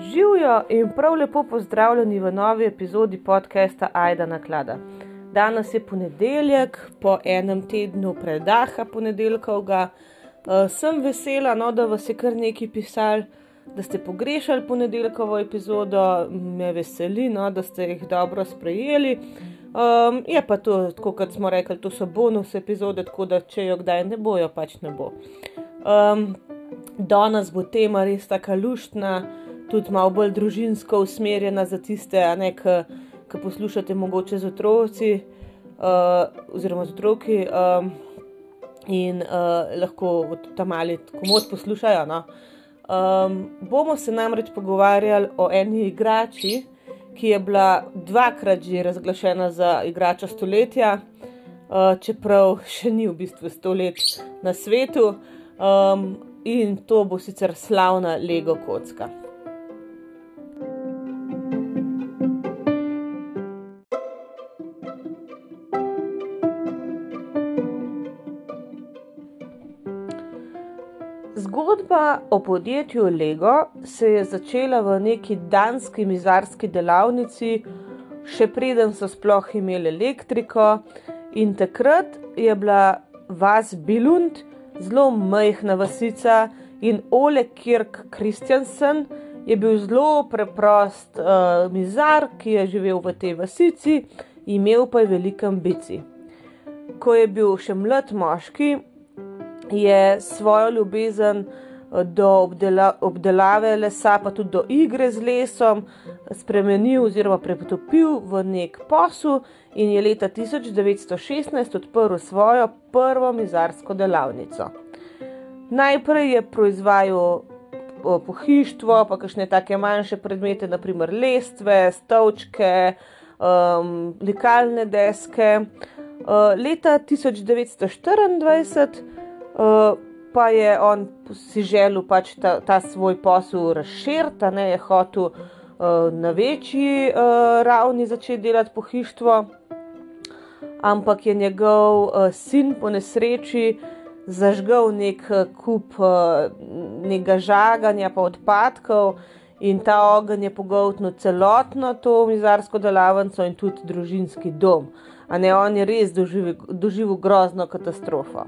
Živijo in prav lepo pozdravljeni v novi epizodi podcasta Aida na klada. Danes je ponedeljek, po enem tednu predaha ponedeljkovega. Uh, sem vesela, no, da vas je kar nekaj pisali, da ste pogrešali ponedeljkovo epizodo, me veseli, no, da ste jih dobro sprejeli. Um, je pa to, tako kot smo rekli, to so bonus epizode, tako da če jo kdaj ne bojo, pač ne bo. Um, danes bo tema res tako luštna tudi malo bolj družinsko usmerjena za tiste, ki poslušate mogoče z otroci uh, oziroma z otroki um, in uh, lahko tam mali komod poslušajo. No? Um, bomo se namreč pogovarjali o eni igrači, ki je bila dvakrat že razglašena za igrača stoletja, uh, čeprav še ni v bistvu stolet na svetu. Um, in to bo sicer slavna Lego kocka. Zgodba o podjetju Lego se je začela v neki danski mizarski delavnici, še preden so sploh imeli elektriko, in takrat je bila vas Bilund zelo majhna vasica in Ole Kirk Kristjansen je bil zelo preprost uh, mizar, ki je živel v tej vasici, imel pa je velike ambicije. Ko je bil še mlad moški, je svojo ljubezen eh, do obdela, obdelave lesa, pa tudi do igre z lesom, spremenil oziroma pretopil v nek posel in je leta 1916 odprl svojo prvo mizarsko delavnico. Najprej je proizvajal pohištvo, pa kakšne take manjše predmete, naprimer lestve, stolčke, um, likalne deske. Uh, leta 1924 Eh, pa je on si želel pač ta, ta svoj posel razširiti, ne je hotel uh, na večji uh, ravni začeti delati pohištvo, ampak je njegov uh, sin po nesreči zažgal nek kup uh, nekega žaganja, pa odpadkov. In ta ogenj je pogoltnil celotno to mizarsko delavnico in tudi družinski dom. A ne on je res doživel, doživel grozno katastrofo.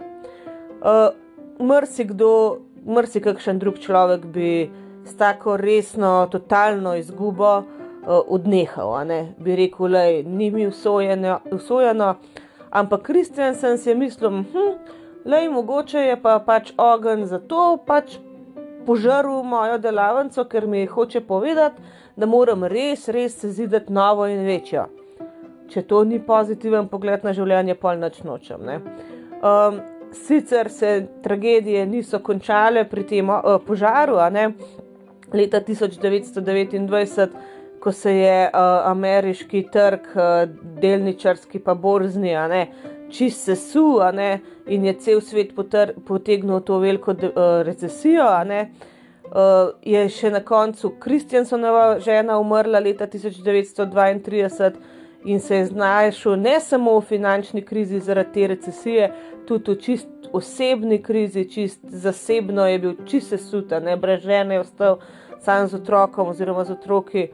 Uh, Mrzikdo, mrsikakšen drug človek bi s tako resno, totalno izgubo uh, odnehal. Bi rekel, da ni mi usvojeno, usvojeno. Ampak Kristjan sem si mislil, da hm, je mogoče je pa pač ogen za to, pač požrl mojo delavnico, ker mi hoče povedati, da moram res, res se zidati novo in večjo. Če to ni pozitiven pogled na življenje, pa noč nočem. Um, sicer se tragedije niso končale pri tem uh, požaru, leta 1929, ko se je uh, ameriški trg, uh, delničarski pa borzni, čist se su, in je cel svet potr, potegnil to veliko de, uh, recesijo. Uh, je še na koncu Kristjansonova žena umrla leta 1932 in se je znašel ne samo v finančni krizi zaradi te recesije, tudi v čist osebni krizi, čist zasebno je bil čist sesuta, ne brez žene, je ostal sam z otrokom oziroma z otroki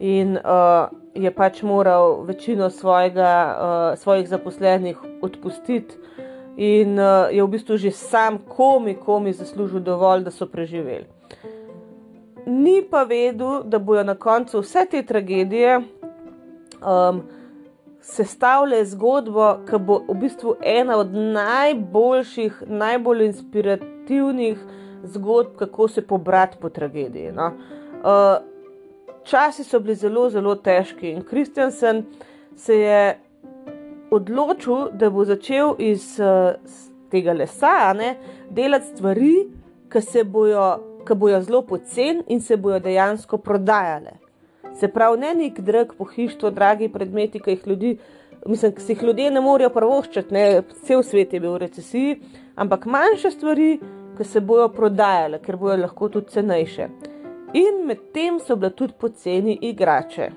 in uh, je pač moral večino svojega, uh, svojih zaposlenih odpustiti. In uh, je v bistvu že sam komi, komi zaslužil dovolj, da so preživeli. Ni pa vedel, da bojo na koncu vse te tragedije um, sestavlja zgodbo, ki bo v bistvu ena od najboljših, najbolj inspirativnih zgodb, kako se pobrati po tragediji. No. Uh, časi so bili zelo, zelo težki in Kristjansen se je odločil, da bo začel iz uh, tega lesa ne, delati stvari, ki se bojo. Ki bojo zelo poceni in se bojo dejansko prodajale. Se pravi, ne nek drag pohištvo, dragi predmeti, ki jih ljudi, mislim, ki jih ljudje ne morejo prvoščati, ne, cel svet je bil v recesiji, ampak manjše stvari, ki se bojo prodajale, ker bojo lahko tudi cenejše. In medtem so bile tudi poceni igrače.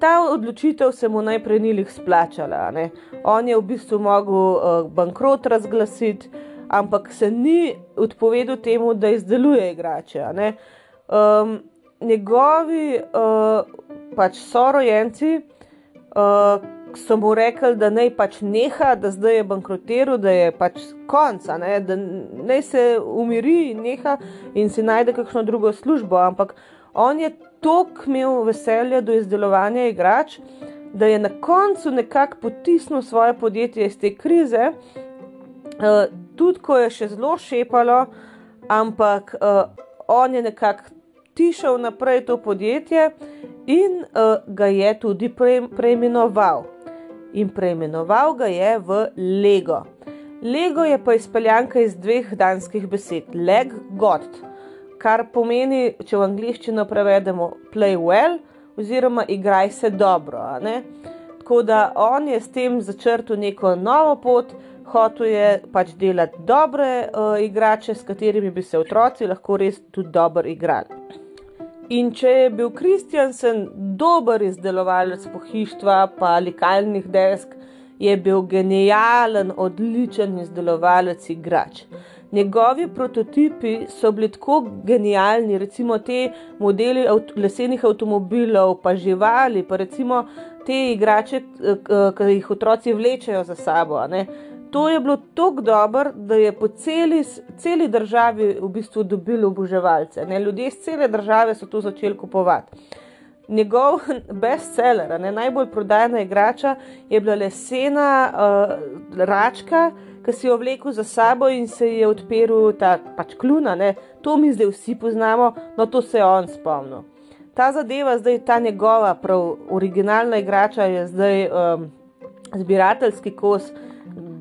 Ta odločitev se mu najprej ni jih splačala. Ne. On je v bistvu mogel uh, bankrot razglasiti, ampak se ni odpovedal temu, da izdeluje igrače. Um, njegovi uh, pač sorojenci uh, so mu rekli, da naj pač neha, da zdaj je bankrotiral, da je pač konc, da naj se umiri in neha in si najde kakšno drugo službo. Ampak on je toliko imel veselja do izdelovanja igrač, da je na koncu nekako potisnil svoje podjetje iz te krize, uh, tudi ko je še zelo šepalo, ampak uh, on je nekako tišel naprej to podjetje in uh, ga je tudi pre, preimenoval. In preimenoval ga je v Lego. Lego je pa izpeljanka iz dveh danskih besed: leg god, kar pomeni, če v angliščino prevedemo, play well, oziroma igraj se dobro. Tako da on je s tem začrtil neko novo pot, hotel je pač delati dobre uh, igrače, s katerimi bi se otroci lahko res tudi dobro igrali. In če je bil Kristjansen dober izdelovalec pohištva, pa likalnih desk, je bil genijalen, odličen izdelovalec igrač. Njegovi prototipi so bili tako genialni, recimo te modeli avt lesenih avtomobilov, pa živali, pa recimo te igrače, ki jih otroci vlečejo za sabo. Ne? To je bilo tako dobro, da je po celi, celi državi v bistvu dobil oboževalce. Ne? Ljudje iz cele države so to začeli kupovati. Njegov bestseller, ne, najbolj prodajna igrača, je bila lesena uh, račka, ki si jo vlekel za sabo in se je odprl ta pač kluna. Ne. To mi zdaj vsi poznamo, no to se je on spomnil. Ta zadeva, zdaj ta njegova, prav originalna igrača, je zdaj um, zbirateljski kos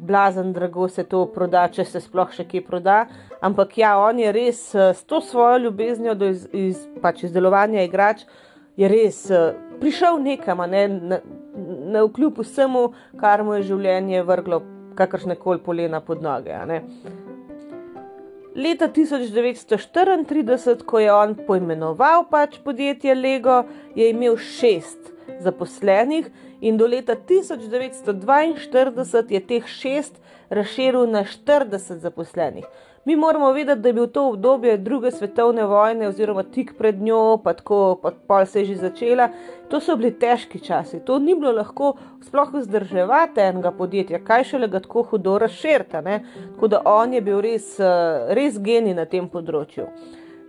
blazen drago se to proda, če se sploh še kje proda. Ampak ja, on je res eh, s to svojo ljubeznijo do iz, iz, pač izdelovanja igrač, je res eh, prišel nekam, ne, na, na vkljub vsemu, kar mu je življenje vrglo, kakršne koli polena pod noge. Leta 1934, ko je on poimenoval pač podjetje Lego, je imel šest zaposlenih in do leta 1942 je teh šest razširil na 40 zaposlenih. Mi moramo vedeti, da je bil to obdobje druge svetovne vojne, oziroma tik pred njo, pa tako, pa pol se je že začela. To so bili težki časi, to ni bilo lahko sploh vzdrževati enega podjetja, kaj še le ga tako hudo razširiti. Tako da on je bil res, res genij na tem področju.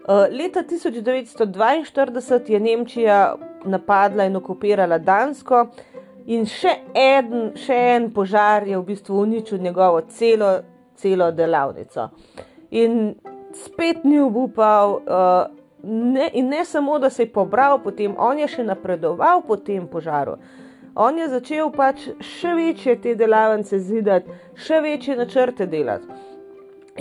Leta 1942 je Nemčija napadla in okupirala Dansko. In še en, še en požar je v bistvu uničil njegovo celo, celo delavnico. In spet ni upal, uh, ne, in ne samo, da se je pobral potem, on je še napredoval po tem požaru. On je začel pač še večje te delavnice zidati, še večje načrte delati.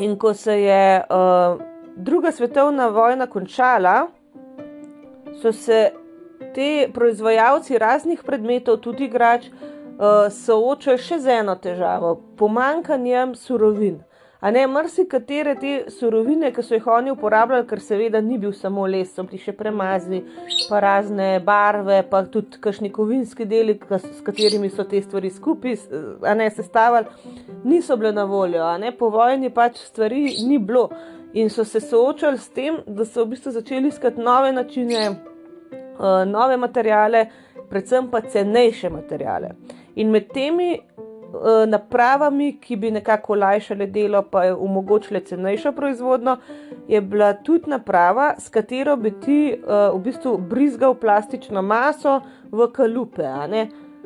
In ko se je uh, druga svetovna vojna končala, so se ti proizvajalci raznih predmetov, tudi igrač, uh, soočajo še z eno težavo: pomankanjem surovin. A ne, marsikatere te surovine, ki so jih oni uporabljali, ker seveda ni bil samo les, so bili še premazi, pa razne barve, pa tudi kakšni kovinski deli, s katerimi so te stvari skupaj sestavljali, niso bile na voljo. Po vojni pač stvari ni bilo in so se soočali s tem, da so v bistvu začeli iskati nove načine. Eh, nove materiale, predvsem pa cenejše materiale. In med temi uh, napravami, ki bi nekako olajšale delo, pa je omogočile cenejšo proizvodno, je bila tudi naprava, s katero bi ti uh, v bistvu brizgal plastično maso v kalupe.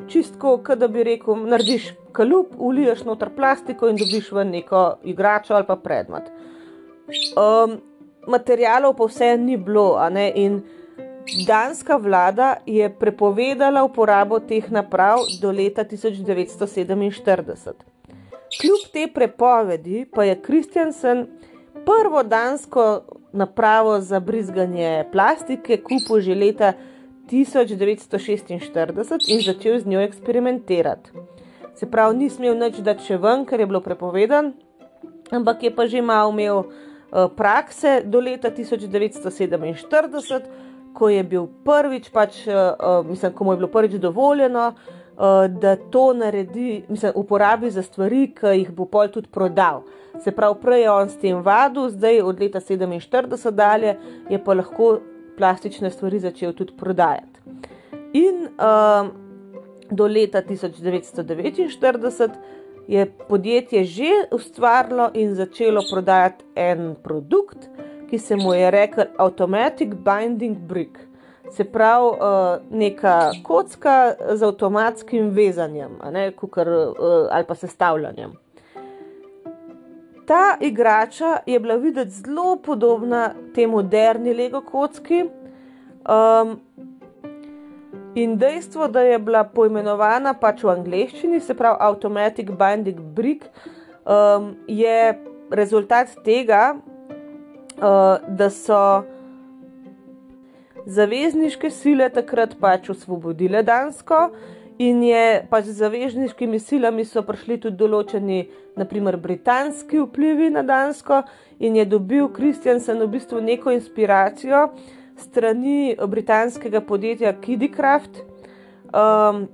Čistko, kot da bi rekel, narediš kalup, uliješ noter plastiko in dobiš v neko igračo ali pa predmet. Um, materialov pa vse ni bilo, in Danska vlada je prepovedala uporabo teh naprav do leta 1947. Kljub te prepovedi pa je Kristjansen prvo dansko napravo za brizganje plastike kupil že leta 1946 in začel z njo eksperimentirati. Se pravi, ni smel nič dati še ven, ker je bilo prepovedan, ampak je pa že malo imel prakse do leta 1947 ko je bil prvič, pač, uh, mislim, ko mu je bilo prvič dovoljeno, da to naredi, mislim, uporabi za stvari, ki jih bo pol tudi prodal. Se pravi, prej je on s tem vadil, zdaj od leta 47 dalje je pa lahko plastične stvari začel tudi prodajati. In uh, do leta 1949 je podjetje že ustvarilo in začelo prodajati en produkt, ki se mu je rekel Automatic Binding Brick. Se pravi, uh, neka kocka z avtomatskim vezanjem ne, kukar, uh, ali pa sestavljanjem. Ta igrača je bila videti zelo podobna tej moderni Lego kocki. Um, in dejstvo, da je bila poimenovana pač v angleščini, se pravi Automatic Binding Brick, um, je rezultat tega, uh, da so zavezniške sile takrat pač osvobodile Dansko. In je pač z zavezniškimi silami so prišli tudi določeni, naprimer, britanski vplivi na Dansko, in je dobil Kristjansen v bistvu neko inspiracijo strani britanskega podjetja Kiddycraft, um,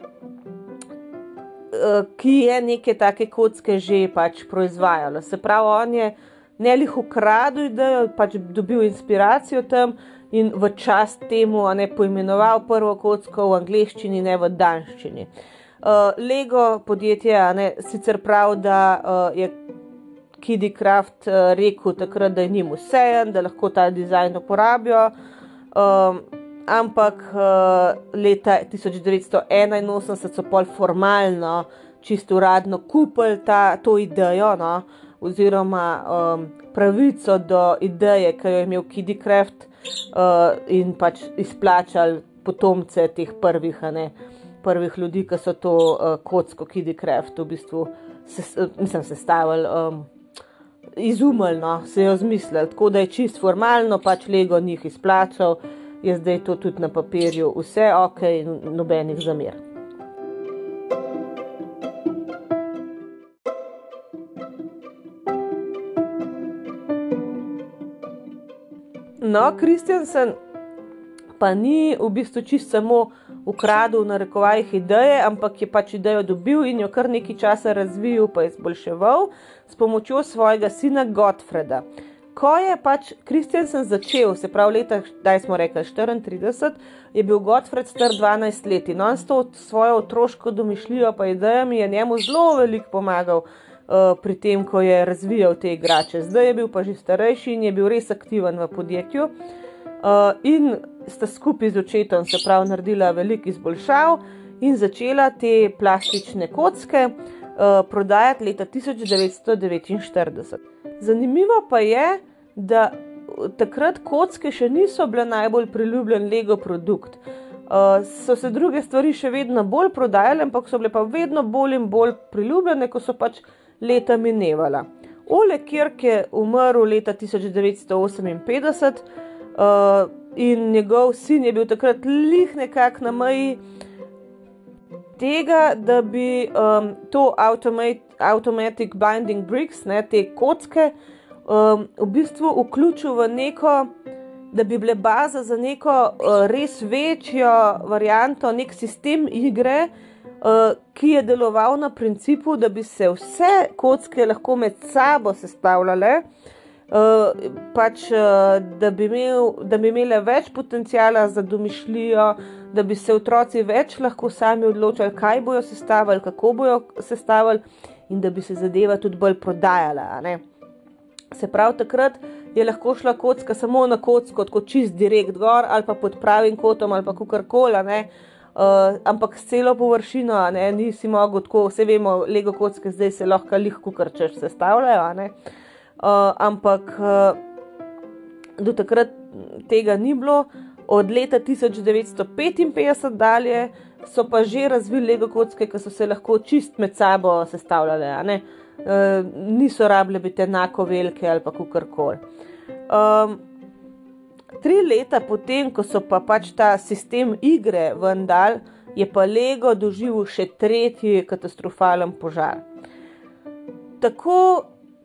ki je neke take kocke že pač proizvajalo. Se pravi, on je ne lih ukradel idejo, pač dobil inspiracijo tam in v čast temu ne poimenoval prvo kocko v angleščini, ne v danščini. Uh, Lego podjetje ne, sicer pravi, da uh, je Kiddycraft uh, rekel takrat, da je njim vsejen, da lahko ta dizajn uporabijo. Um, ampak uh, leta 1981 so pol formalno, čisto uradno, kupili ta, to idejo, no, oziroma um, pravico do ideje, ki jo je imel Kiddycraft uh, in pač izplačali potomce teh prvih, ne, prvih ljudi, ki so to uh, kocko Kiddycraft v bistvu sestavili. Um, Izumljeno no, se je zmislil, tako da je čist formalno, pač Lego njih izplačal, je zdaj to tudi na papirju, vse ok, nobenih zamer. No, Kristjansen pa ni v bistvu čisto samo ukradel na rekovajih ideje, ampak je pač idejo dobil in jo kar nekaj časa razvijal, pa izboljševal s pomočjo svojega sina Gottfreda. Ko je pač Kristjansen začel, se pravi leta, da smo rekli 34, je bil Gottfred star 12 let in on s to svojo otroško domišljijo pa idejami je njemu zelo veliko pomagal. Uh, pri tem, ko je razvijal te igrače. Zdaj je bil pa že starejši in je bil res aktiven v podjetju. Uh, in sta skupaj z očetom, se pravi, naredila veliko izboljšav in začela te plastične kocke uh, prodajati leta 1949. Zanimivo pa je, da takrat kocke še niso bile najbolj priljubljen Lego produkt. Uh, so se druge stvari še vedno bolj prodajale, ampak so bile pa vedno bolj in bolj priljubljene, ko so pač leta minevala. Ole Kirk je umrl leta 1958 uh, in njegov sin je bil takrat lih nekako na meji tega, da bi um, to automat, automatic binding bricks, ne, te kocke, um, v bistvu vključil v neko. Da bi bile baza za neko uh, res večjo varianto, nek sistem igre, uh, ki je deloval na principu, da bi se vse kocke lahko med sabo sestavljale, uh, pač, uh, da, bi imel, da bi imele več potencijala za domišljijo, da bi se otroci več lahko sami odločali, kaj bojo sestavljali, kako bojo sestavljali, in da bi se zadeva tudi bolj prodajala. Se pravi, takrat je lahko šla kocka samo na kocko, kot čist direkt gor ali pa pod pravim kotom ali pa kakorkoli. Uh, ampak s celo površino, ne, nisi mogel tako, vse vemo, lego kocke zdaj se lahko lihko krčeš, se stavljajo. Uh, ampak uh, do takrat tega ni bilo, od leta 1955 dalje so pa že razvili lego kocke, ki so se lahko čist med sabo sestavljale, uh, niso rabile biti enako velike ali pa kakorkoli. Um, tri leta potem, ko so pa pač ta sistem igre vendar, je pa Lego doživel še tretji katastrofalen požar. Tako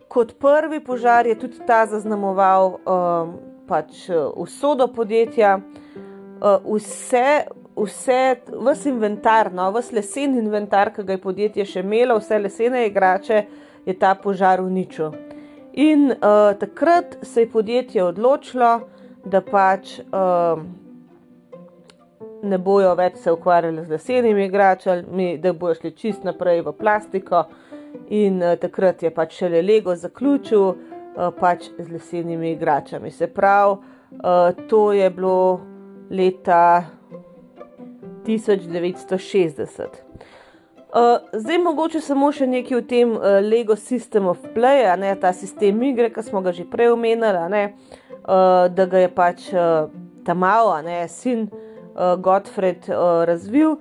kot prvi požar je tudi ta zaznamoval um, pač usodo podjetja. vse, vse, vse inventar, no, vse lesen inventar, ki ga je podjetje še imelo, vse lesene igrače, je ta požar uničil. In uh, takrat se je podjetje odločilo, da pač uh, ne bojo več se ukvarjali z lesenimi igračami, da bojo šli čist naprej v plastiko. In uh, takrat je pač šele Lego zaključil uh, pač z lesenimi igračami. Se pravi, uh, to je bilo leta 1960. Uh, zdaj, mogoče samo še nekaj o tem uh, Lego System of Play, ne, ta sistem igre, ki smo ga že prej omenili, uh, da ga je pač uh, ta malo, ne, sin uh, Gottfried uh, razvil.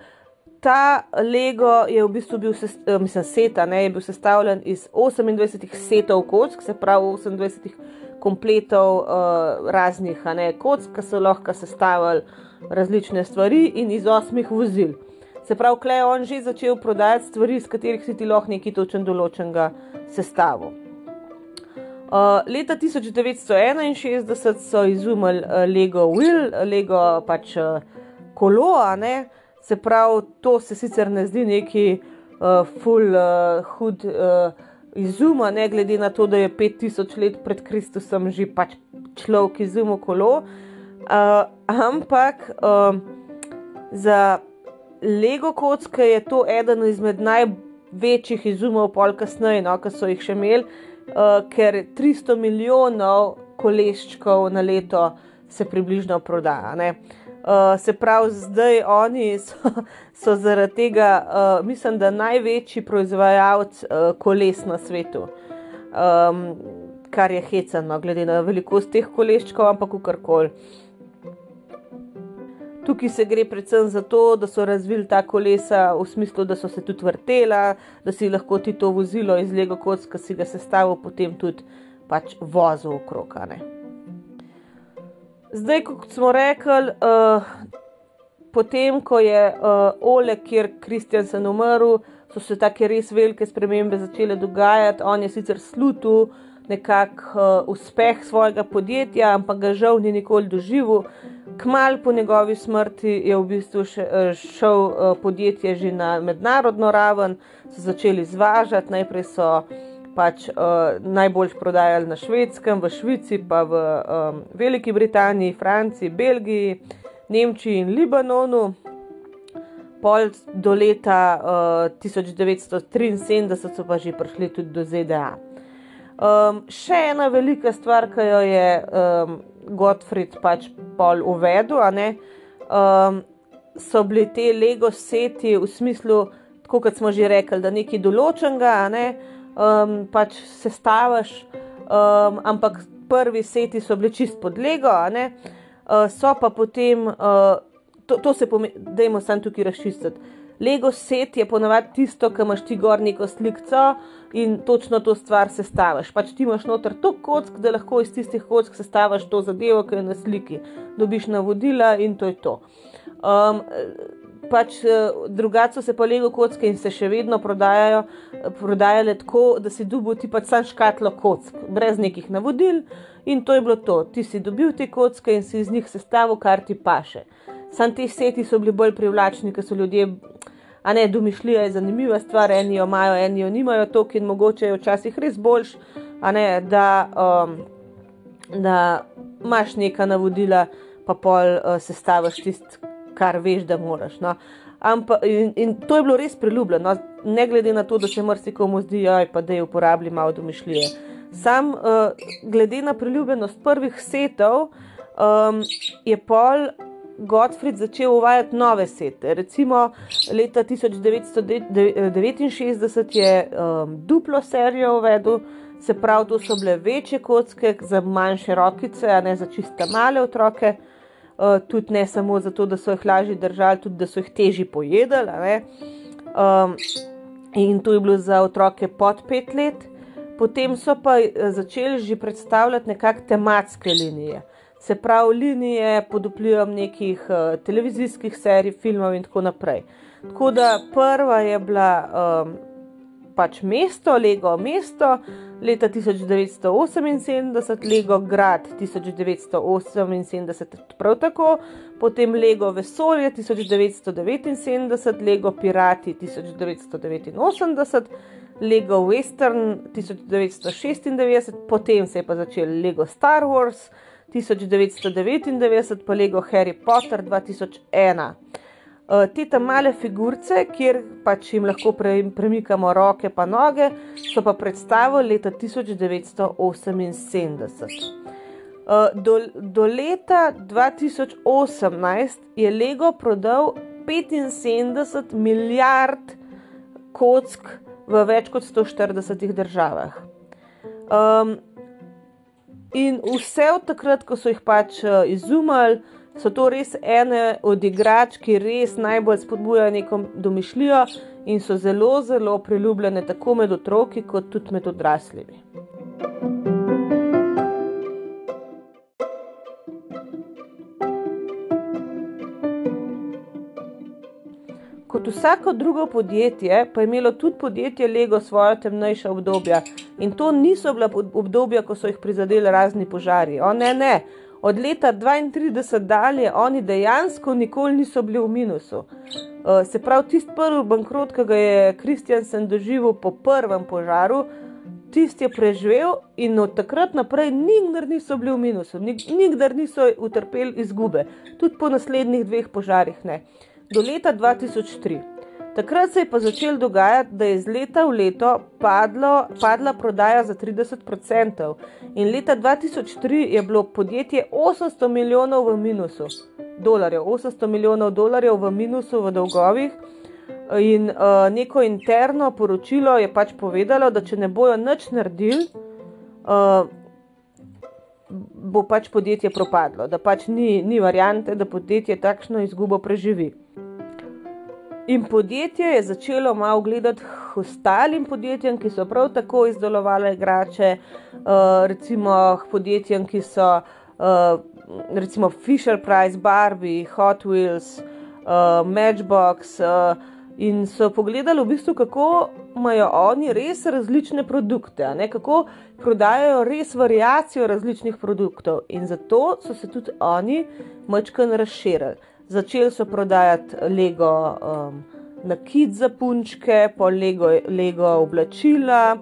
Ta Lego je v bistvu bil, sest, uh, mislim, seta, ne, je bil sestavljen iz 28 setov kock, se pravi 28 kompletov uh, raznih ne, kock, ki so lahko sestavljali različne stvari, in iz osmih vozil. Se pravi, klej on že začel prodajati stvari, iz katerih si ti lahko nekaj točen določenega sestavu. Uh, leta 1961 so izumili uh, Lego Will, Lego pač uh, kolo, se pravi, to se sicer ne zdi neki uh, full uh, hud uh, izum, ne glede na to, da je 5000 let pred Kristusom že pač človek izumil kolo. Uh, ampak uh, za Lego kocke je to eden izmed največjih izumov, pol kasneje, no, ki so jih še imeli, uh, ker 300 milijonov koleščkov na leto se približno prodaja. Uh, se pravi, zdaj oni so, so zaradi tega, uh, mislim, da največji proizvajalec uh, koles na svetu. Um, kar je hecano, glede na velikost teh koleščkov, ampak kakorkoli. Tukaj se gre predvsem za to, da so razvili ta kolesa v smislu, da so se tudi vrtela, da si lahko ti to vozilo iz Lego kocka, ki si ga sestavil, potem tudi pač vozil okrog. Zdaj, kot smo rekli, uh, potem, ko je uh, Ole, kjer Kristjan se umrl, so se take res velike spremembe začele dogajati. On je sicer slutil nekak uh, uspeh svojega podjetja, ampak ga žal ni nikoli doživel. Kmal po njegovi smrti je v bistvu še, eh, šel eh, podjetje že na mednarodno raven, so začeli zvažati. Najprej so pač uh, najbolj prodajali na švedskem, v Švici, pa v um, Veliki Britaniji, Franciji, Belgiji, Nemčiji in Libanonu. Pol do leta uh, 1973 so pa že prišli tudi do ZDA. Um, še ena velika stvar, ki jo je um, Gottfried pač pol uvedel, um, so bili te Lego seti v smislu, tako kot smo že rekli, da nekaj določenega, ne, um, pač sestaviš, um, ampak prvi seti so bili čist pod Lego, uh, so pa potem, uh, to, to se pomeni, da imamo samo tukaj razčistiti. Lego set je ponovadi tisto, ki imaš ti gor neko sliko in točno to stvar sestaviš. Pač ti imaš noter to kock, da lahko iz tistih kock sestaviš to zadevo, ki je na sliki. Dobiš navodila in to je to. Um, pač drugače so se pa Lego kocke in se še vedno prodajajo, prodajale tako, da si dobil ti pač sam škatlo kock, brez nekih navodil in to je bilo to. Ti si dobil te kocke in si iz njih sestavil, kar ti paše. Sam ti seti so bili bolj privlačni, ker so ljudje, a ne domišljija je zanimiva stvar, eni jo imajo, eni jo nimajo, to, ki mogoče je včasih res boljš, ne da, um, da imaš neka navodila, pa pol uh, sestaviš tist, kar veš, da moraš. No. Ampa, in, in to je bilo res priljubljeno, ne glede na to, da se marsikomu zdi, da je uporabljal malo domišljije. Sam, uh, glede na priljubljenost prvih setov, um, je pol Gottfried začel uvajati nove sete. Recimo leta 1969 je um, duplo serijo uvedel, se pravi, to so bile večje kocke za manjše rokice, a ne za čiste male otroke. Uh, tudi ne samo zato, da so jih lažje držali, tudi da so jih težje pojedali. Um, in to je bilo za otroke pod pet let. Potem so pa uh, začeli že predstavljati nekakšne tematske linije se pravi linije pod vplivom nekih uh, televizijskih serij, filmov in tako naprej. Tako da prva je bila um, pač mesto, Lego mesto, leta 1978, Lego grad 1978, prav tako, potem Lego vesolje 1979, Lego pirati 1989. Lego Western 1996, potem se je pa začel Lego Star Wars 1999, pa Lego Harry Potter 2001. Uh, te tam male figurice, kjer pač jim lahko pre, premikamo roke in noge, so pa predstavili leta 1978. Uh, do, do leta 2018 je Lego prodal 75 milijard kock v več kot 140 državah. Um, in vse od takrat, ko so jih pač uh, izumili, so to res ene od igrač, ki res najbolj spodbujajo neko domišljijo in so zelo, zelo priljubljene tako med otroki, kot tudi med odraslimi. Kot vsako drugo podjetje, pa je imelo tudi podjetje Lego svoje temnejše obdobja. In to niso bila obdobja, ko so jih prizadeli razni požari. O ne, ne od leta 32 dalje oni dejansko nikoli niso bili v minusu. Uh, se pravi, tisti prvi bankrot, ki ga je Kristjansen doživel po prvem požaru, tisti je preživel in od takrat naprej nikdar niso bili v minusu, nikdar niso utrpeli izgube, tudi po naslednjih dveh požarih ne. Do leta 2003. Takrat se je pa začel dogajati, da je iz leta v leto padlo, padla prodaja za 30%. In leta 2003 je bilo podjetje 800 milijonov v minusu, dolarjev, 800 milijonov dolarjev v minusu v dolgovih. In uh, neko interno poročilo je pač povedalo, da če ne bojo nič naredili, uh, bo pač podjetje propadlo, da pač ni, ni variante, da podjetje takšno izgubo preživi. In podjetje je začelo malo gledati ostalim podjetjem, ki so prav tako izdelovali igrače, uh, recimo podjetjem, ki so uh, recimo Fisher Price, Barbie, Hot Wheels, uh, Matchbox. Uh, in so pogledali, v bistvu, kako imajo oni res različne produkte, ne? kako prodajajo res variacijo različnih produktov. In zato so se tudi oni mačkano razširili začeli so prodajati Lego um, nakit za punčke, pa Lego, Lego oblačila,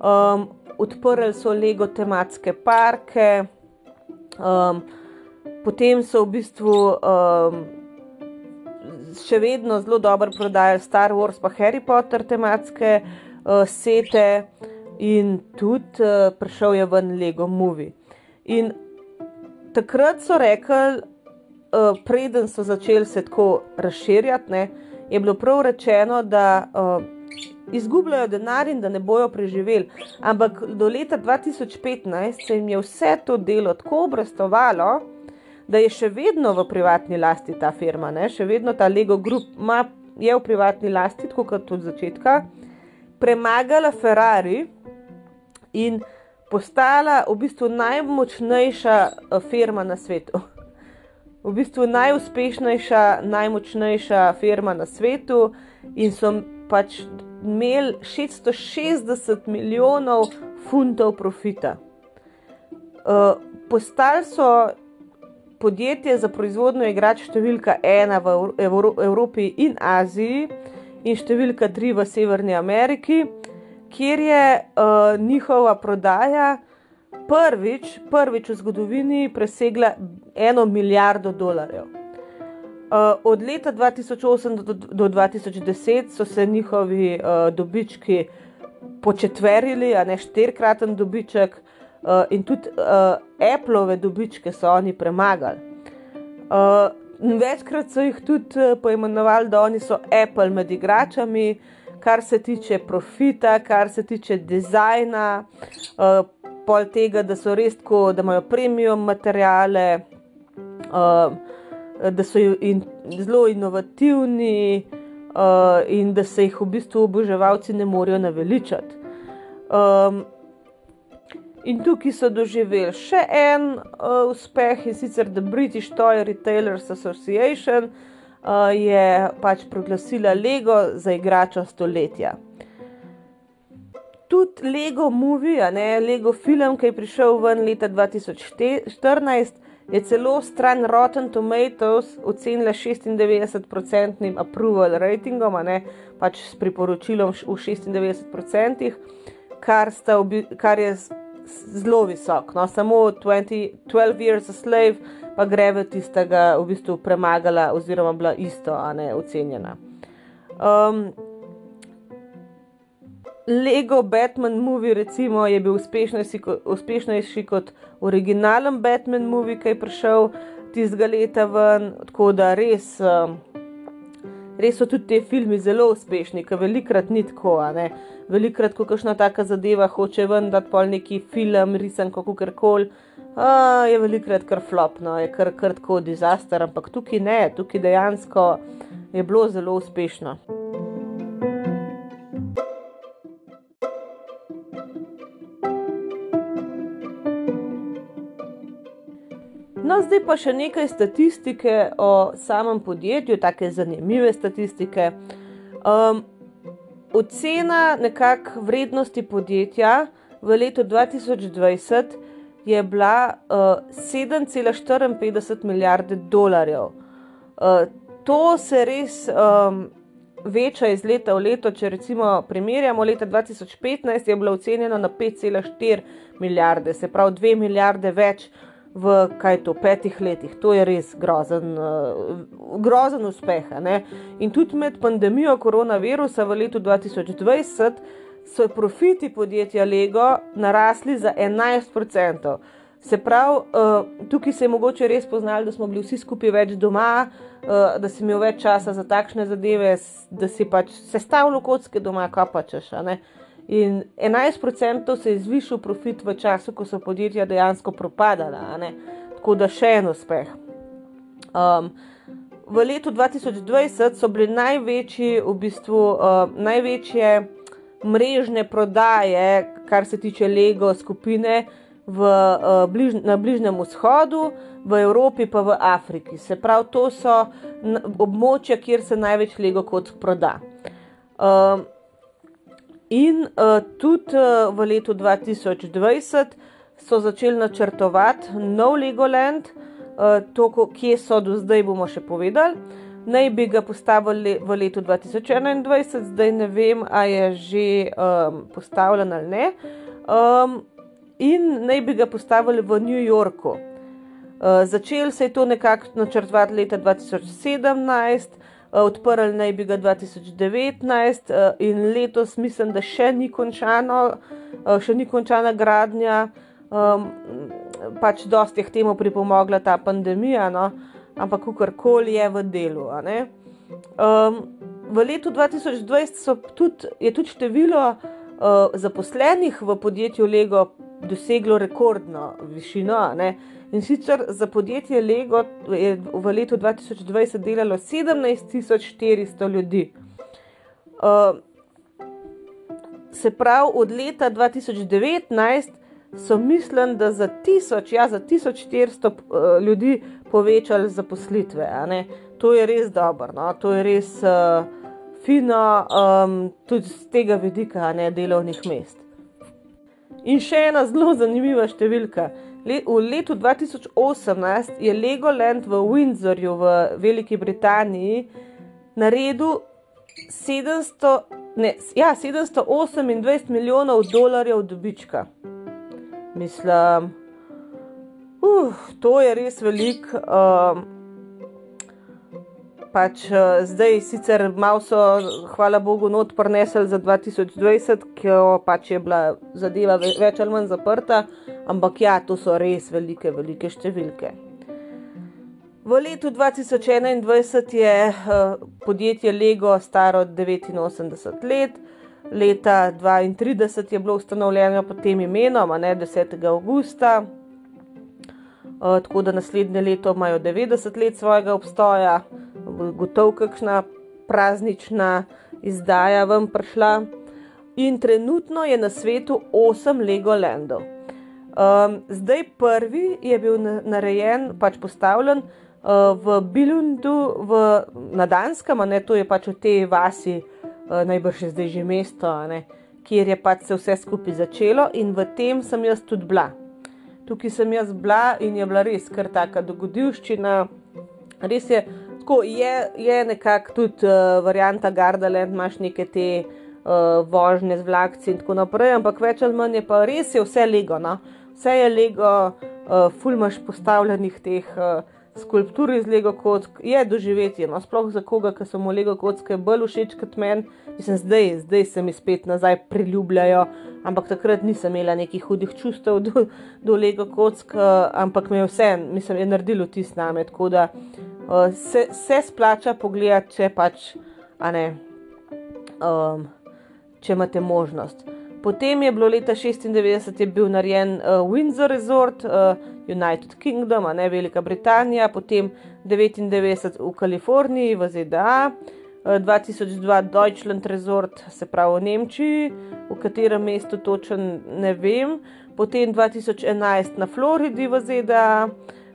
um, odprli so Lego tematske parke, um, potem so v bistvu um, še vedno zelo dobro prodajali Star Wars pa Harry Potter tematske uh, sete. In tudi uh, prišel je ven Lego Movie. In takrat so rekli, uh, preden so začeli se tako razširjati, ne, je bilo prav rečeno, da uh, izgubljajo denar in da ne bojo preživeli. Ampak do leta 2015 se jim je vse to delo tako obrestovalo, da je še vedno v privatni lasti ta firma, ne, še vedno ta Lego Group ima, je v privatni lasti, tako kot od začetka, premagala Ferrari in postala v bistvu najmočnejša firma na svetu v bistvu najuspešnejša, najmočnejša firma na svetu in so pač imeli 660 milijonov funtov profita. Uh, postali so podjetje za proizvodnjo igrač številka ena v Evro Evropi in Aziji in številka tri v Severni Ameriki, kjer je uh, njihova prodaja prvič, prvič v zgodovini presegla eno milijardo dolarjev. Uh, od leta 2008 do, do 2010 so se njihovi uh, dobički početverili, a ne štirkraten dobiček, uh, in tudi uh, Appleove dobičke so oni premagali. Uh, večkrat so jih tudi poimenovali, da oni so Apple med igračami, kar se tiče profita, kar se tiče dizajna. Uh, pol tega, da so res tako, da imajo premium materiale, uh, da so in, zelo inovativni uh, in da se jih v bistvu oboževalci ne morejo naveličati. Um, in tukaj so doživeli še en uh, uspeh in sicer The British Toy Retailers Association uh, je pač proglasila Lego za igrača stoletja. Tudi Lego movie, ne, Lego film, ki je prišel ven leta 2014, je celo stran Rotten Tomatoes ocenila 96-odstotnim approval ratingom, ne, pač s priporočilom v 96%, kar, kar je zelo visok. No, samo 20, 12 Years a Slave pa gre v tistega, v bistvu premagala, oziroma bila isto, a ne ocenjena. Um, Lego Batman movie recimo, je bil uspešnejši, uspešnejši kot originalen Batman movie, ki je prišel tistega leta ven. Tako da res, um, res so tudi ti filmi zelo uspešni, ker velikrat ni tako. Velikrat, ko kakšna taka zadeva hoče ven, da pol neki film, risan kako koli. Uh, je velikrat kar flopno, je kar, kar tako dizaster, ampak tukaj ne, tukaj dejansko je bilo zelo uspešno. No, zdaj pa še nekaj statistike o samem podjetju, tako zanimive statistike. Um, ocena nekakšne vrednosti podjetja v letu 2020 je bila uh, 7,54 milijarde dolarjev. Uh, to se res um, veča iz leta v leto. Če recimo primerjamo, leta 2015 je bilo ocenjeno na 5,4 milijarde, se pravi 2 milijarde več v kaj to petih letih. To je res grozen, uh, grozen uspeh. Ne? In tudi med pandemijo koronavirusa v letu 2020 so profiti podjetja Lego narasli za 11%. Se pravi, uh, tukaj se je mogoče res poznali, da smo bili vsi skupaj več doma, uh, da si imel več časa za takšne zadeve, da si pač sestavljal kocke doma, kaj pa češ. In 11% se je zvišal profit v času, ko so podjetja dejansko propadala, tako da še en uspeh. Um, v letu 2020 so bile največji, v bistvu, uh, največje mrežne prodaje, kar se tiče Lego skupine v, uh, bliž, na Bližnjem vzhodu, v Evropi pa v Afriki. Se pravi, to so območja, kjer se največ Lego kot proda. Um, In uh, tudi uh, v letu 2020 so začeli načrtovati nov Legoland, uh, to, kje so do zdaj, bomo še povedali. Naj bi ga postavili v letu 2021, zdaj ne vem, ali je že um, postavljen ali ne. Um, in naj bi ga postavili v New Yorku. Uh, začel se je to nekako načrtovati leta 2017, Eh, odprli naj bi ga 2019 eh, in letos mislim, da še ni končano, eh, še ni končana gradnja. Um, pač dosti je k temu pripomogla ta pandemija, no? ampak kakorkoli je v delu. Um, v letu 2020 tudi, je tudi število uh, zaposlenih v podjetju Lego doseglo rekordno višino. In sicer za podjetje Lego je v letu 2020 delalo 17.400 ljudi. Uh, se pravi, od leta 2019 so mislili, da za 1000, ja, za 1400 uh, ljudi povečali zaposlitve. To je res dobro, no? to je res uh, fino, um, tudi z tega vidika, ne delovnih mest. In še ena zelo zanimiva številka. V letu 2018 je Legoland v Windsorju v Veliki Britaniji naredil 700, ne, ja, 728 milijonov dolarjev dobička. Mislim, uh, to je res veliko. Um, pač uh, zdaj sicer malo so, hvala Bogu, not prenesli za 2020, ki pač je bila zadeva več ali manj zaprta, ampak ja, to so res velike, velike številke. V letu 2021 je uh, podjetje Lego staro 89 let, leta 2032 je bilo ustanovljeno pod tem imenom, ne 10. augusta. Uh, tako da naslednje leto imajo 90 let svojega obstoja, gotovo kakšna praznična izdaja vam prišla. In trenutno je na svetu 8 Legolandov. Um, zdaj prvi je bil narejen, pač postavljen uh, v Bilundu, v, na Danskem, ne, to je pač v tej vasi, uh, najbrž je zdaj že mesto, ne, kjer je pač se vse skupaj začelo in v tem sem jaz tudi bila. Tukaj sem jaz bila in je bila res kar taka dogodivščina. Res je, tako je, je nekako tudi uh, varianta Gardaland, imaš neke te uh, vožnje z vlakci in tako naprej, ampak več ali manj je pa res je vse lego. No? Vse je lego, uh, fulmaš postavljenih teh. Uh, skulptur iz Lego kock je doživeti, no, sploh za koga, ki so mu Lego kocke bolj všeč kot meni. Mislim, zdaj, zdaj se mi spet nazaj priljubljajo, ampak takrat nisem imela nekih hudih čustev do, do Lego kock, ampak me je vse, mislim, je naredilo tisto name. Tako da se, se splača pogledati, če pač, a ne, um, če imate možnost. Potem je bilo leta 96, je bil narejen uh, Windsor Resort, uh, United Kingdom, ne Velika Britanija, potem 99 v Kaliforniji, v ZDA, uh, 2002 Deutschland Resort, se pravi v Nemčiji, katerem mestu točen ne vem, potem 2011 na Floridi v ZDA,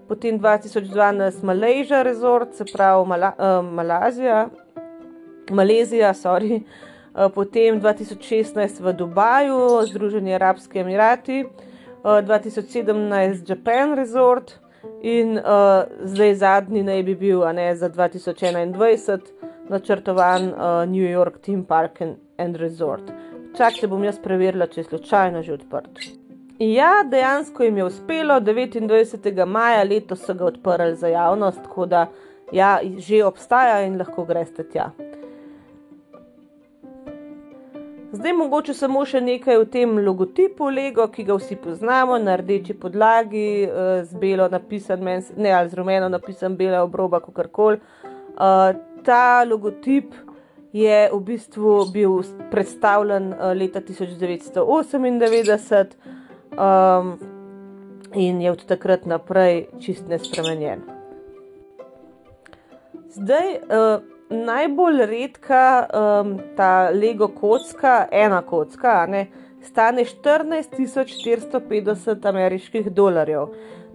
potem 2012 Malaysia Resort, se pravi Mala, uh, Malazija, Malezija, sorry. Eh, potem 2016 v Dubaju, Združeni arabski emirati, 2017 eh, Japan Resort in uh, zdaj zadnji naj bi bil ne, za 2021 načrtovan uh, New York Team Park and, and Resort. Čakajte, bom jaz preverila, če je slučajno že odprt. Ja, dejansko jim je uspelo, 29. maja letos so ga odprli za javnost, tako da ja, že obstaja in lahko greste tja. Zdaj mogoče samo še nekaj o tem logotipu Lego, ki ga vsi poznamo na rdeči podlagi, eh, z belo napisan, ne ali z rumeno napisan, bela obroba, kako koli. Eh, ta logotip je v bistvu bil predstavljen eh, leta 1998 ehm, in je od takrat naprej čist nespremenjen. Zdaj najbolj redka um, ta Lego kocka, ena kocka, ne, stane 14.450 ameriških dolarjev.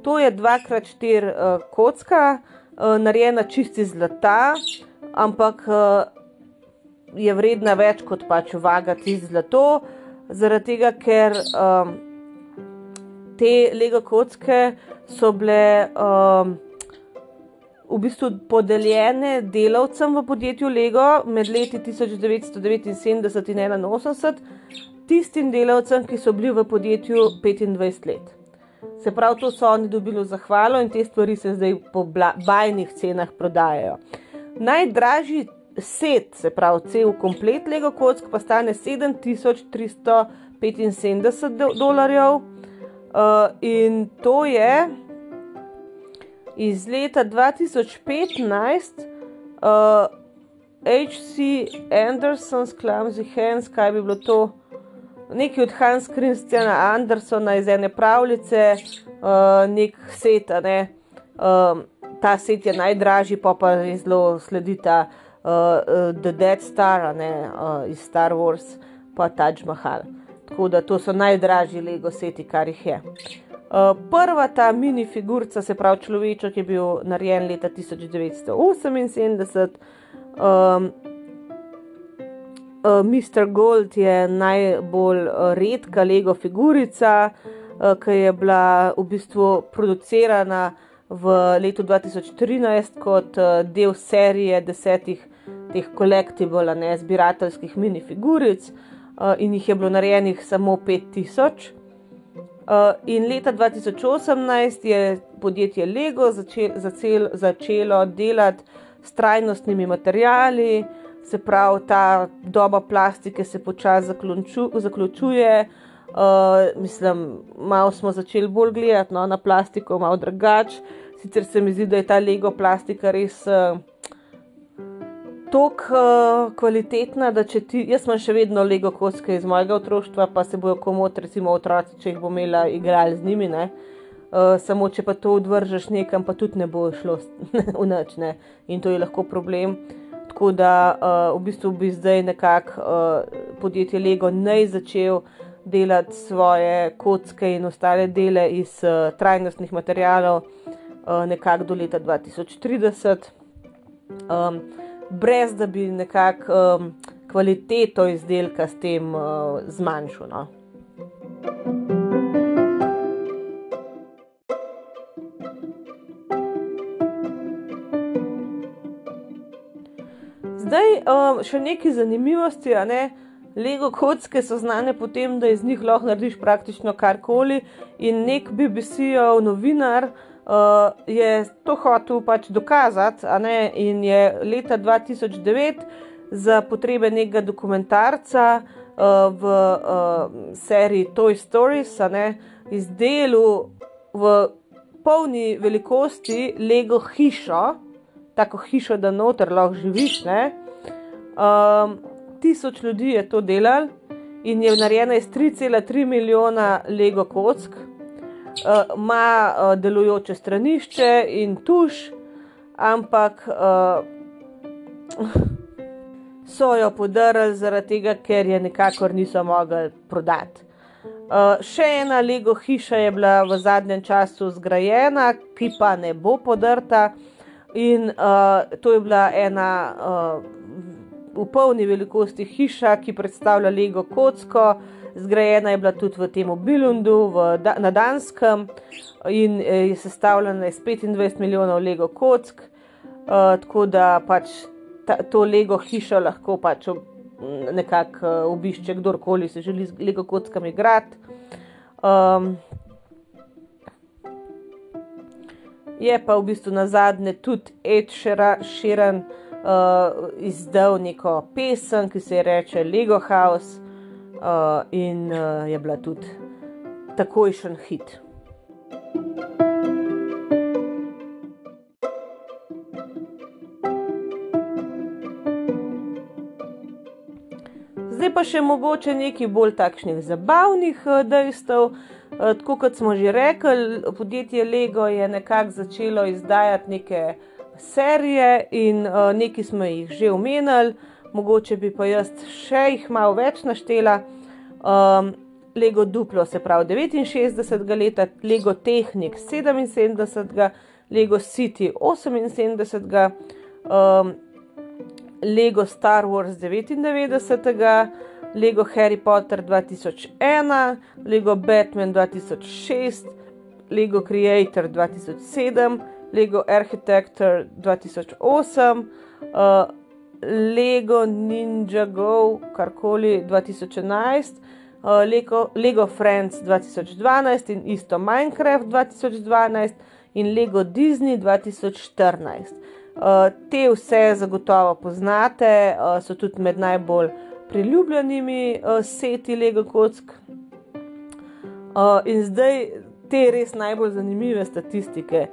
To je 2x4 uh, kocka, uh, narejena čisti zlata, ampak uh, je vredna več kot pač vagati zlato, zaradi tega, ker um, te Lego kocke so bile. Um, v bistvu podeljene delavcem v podjetju Lego med leti 1979 in 1981, tistim delavcem, ki so bili v podjetju 25 let. Se pravi, to so oni dobili zahvalo in te stvari se zdaj po bajnih cenah prodajajo. Najdražji set, se pravi, cel komplet Lego kock pa stane 7375 dolarjev. Uh, in to je iz leta 2015, uh, H.C. Anderson's Clumsy Hands, kaj bi bilo to? Nekaj od Hans Christiana Andersona iz ene pravljice, uh, nek set. Ne? Um, ta set je najdražji, pa pa zelo sledita uh, uh, The Dead Star ne, uh, iz Star Wars, pa Taj Mahal. Tako da to so najdražji Lego seti, kar jih je. Eh, prva ta mini figurica, se pravi človeček, je bil narejen leta 1978. Um, uh, Mr. Gold je najbolj uh, redka Lego figurica, uh, ki je bila v bistvu producirana v letu 2013 kot uh, del serije desetih teh kolektivov, ne zbirateljskih minifiguric, uh, in jih je bilo narejenih samo 5000. Uh, in leta 2018 je podjetje Lego začel, začel, začelo delati s trajnostnimi materiali, se pravi, ta doba plastike se počasi zaključuje. Uh, mislim, malo smo začeli bolj gledati no, na plastiko, malo drugače. Sicer se mi zdi, da je ta Lego plastika res. Uh, tako uh, kvalitetna, da če ti, jaz imam še vedno Lego kocke iz mojega otroštva, pa se bojo komot, recimo otroci, če jih bo imela, igrali z njimi. Uh, samo če pa to odvržeš nekam, pa tudi ne bo šlo v noč, ne? in to je lahko problem. Tako da uh, v bistvu bi zdaj nekako uh, podjetje Lego naj začel delati svoje kocke in ostale dele iz uh, trajnostnih materijalov uh, nekako do leta 2030. Um, brez da bi nekako, um, kvaliteto izdelka s tem uh, zmanjšal. No. Zdaj, um, še nekaj zanimivosti. Ne? Lego kocke so znane po tem, da iz njih lahko narediš praktično karkoli. In nek BBC-ov novinar uh, je to hotel pač dokazati. In je leta 2009 za potrebe nekega dokumentarca uh, v uh, seriji Toy Stories izdelal v polni velikosti Lego hišo, tako hišo, da noter lahko živiš. Ne? Um, tisoč ljudi je to delal in je narejena iz 3,3 milijona Lego kock, uh, ima uh, delujoče stranišče in tuš, ampak uh, so jo podarili zaradi tega, ker je nekako niso mogli prodati. Uh, še ena Lego hiša je bila v zadnjem času zgrajena, ki pa ne bo podrta, in uh, to je bila ena uh, v polni velikosti hiša, ki predstavlja Lego kocko. Zgrajena je bila tudi v tem Bilundu da, na Danskem in eh, je sestavljena iz 25 milijonov Lego kock. Uh, tako da pač ta, to Lego hišo lahko pač nekako uh, obišče kdorkoli se želi z Lego kockami igrati. Um, je pa v bistvu na zadnje tudi Ed Sheeran uh, izdal neko pesem, ki se je reče Lego House, uh, in uh, je bila tudi takojšen hit. Zdaj pa še mogoče nekaj bolj takšnih zabavnih dejstev. Tako kot smo že rekli, podjetje Lego je nekako začelo izdajati neke serije in nekaj smo jih že omenili, mogoče bi pa jaz še jih malo več naštela. Um, Lego Duplo se pravi 69 let, Lego Technik 77, Lego City 78, um, Lego Star Wars 99, Lego Harry Potter 2001, Lego Batman 2006, Lego Creator 2007. Lego Architecture 2008, uh, Lego Ninja Go, karkoli 2011, uh, Lego, Lego Friends 2012 in isto Minecraft 2012 in Lego Disney 2014. Uh, te vse zagotovo poznate, uh, so tudi med najbolj priljubljenimi uh, seti Lego kock. Uh, in zdaj te res najbolj zanimive statistike.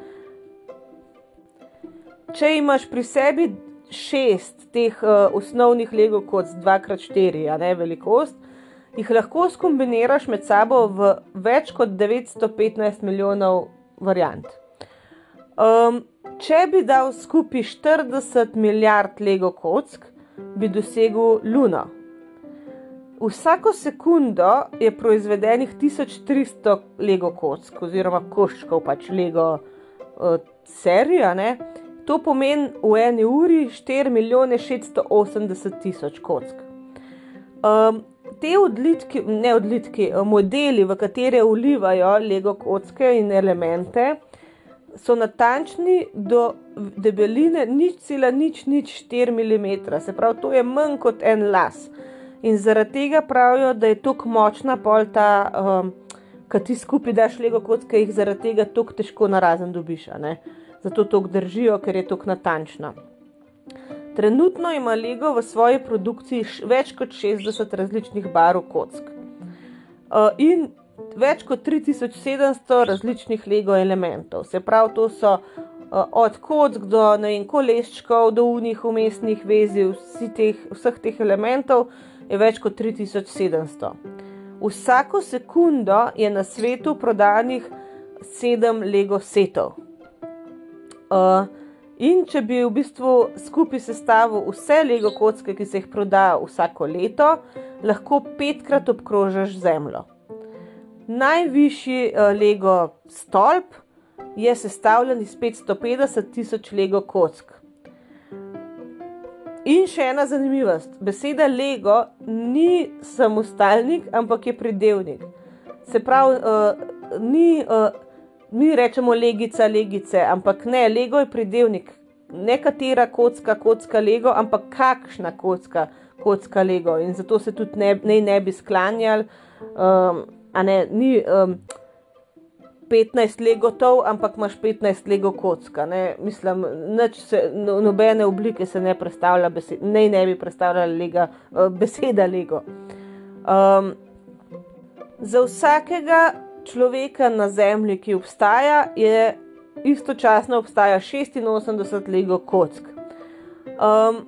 Če imaš pri sebi šest teh uh, osnovnih Lego kot 2x4, a ne velikost, jih lahko skombiniraš med sabo v več kot 915 milijonov variant. Um, če bi dal skupaj 40 milijard Lego kock, bi dosegel Luno. Vsako sekundo je proizvedenih 1300 Lego kock, oziroma koščkov, pač Lego uh, serija. To pomeni v eni uri 4 milijone 680 tisoč kock. Um, te odlitki, ne odlitki, modeli, v katere vlivajo Lego kocke in elemente, so natančni do debeline nič cela nič nič 4 mm, se pravi, to je manj kot en las. In zaradi tega pravijo, da je tako močna polta, um, kad ti skupaj daš Lego kocke, jih zaradi tega tako težko narazen dobiš zato tako držijo, ker je tako natančna. Trenutno ima Lego v svoji produkciji več kot 60 različnih barv kock uh, in več kot 3700 različnih Lego elementov. Se pravi, to so uh, od kock do vem, koleščkov, do unih umestnih vezi, teh, vseh teh elementov je več kot 3700. Vsako sekundo je na svetu prodanih 7 Lego setov. Uh, in če bi v bistvu skupaj sestavil vse Lego kocke, ki se jih proda vsako leto, lahko petkrat obkrožiš Zemljo. Najvišji uh, Lego stolp je sestavljen iz 550 tisoč Lego kock. In še ena zanimivost. Beseda Lego ni samostalnik, ampak je pridevnik. Se pravi, uh, ni, uh, mi rečemo legica, legice, ampak ne, Lego je pridevnik. Ne katera kocka, kocka Lego, ampak kakšna kocka, kocka Lego. In zato se tudi ne, ne, ne bi sklanjali. Um, ne, ni, um, 15 legotov, ampak imaš 15 lego kocka. Ne? Mislim, se, no, nobene oblike se ne predstavlja, besed, ne, ne bi predstavljala lega, uh, beseda lego. Um, za vsakega človeka na zemlji, ki obstaja, je istočasno obstaja 86 lego kock. Um,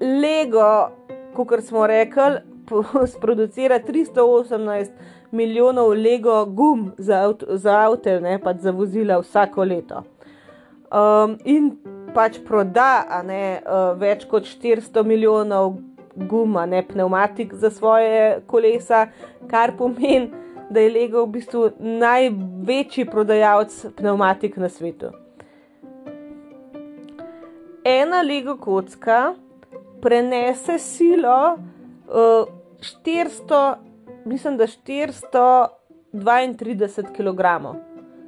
lego, kot smo rekli, sproducira 318 milijonov Lego gum za, avt, za avto, ne pa za vozila vsako leto. Um, in pač proda ne, uh, več kot 400 milijonov guma, ne pneumatik za svoje kolesa, kar pomeni, da je Lego v bistvu največji prodajalec pneumatik na svetu. Ena Lego kocka prenese silo uh, 400 mislim, da 432 kg.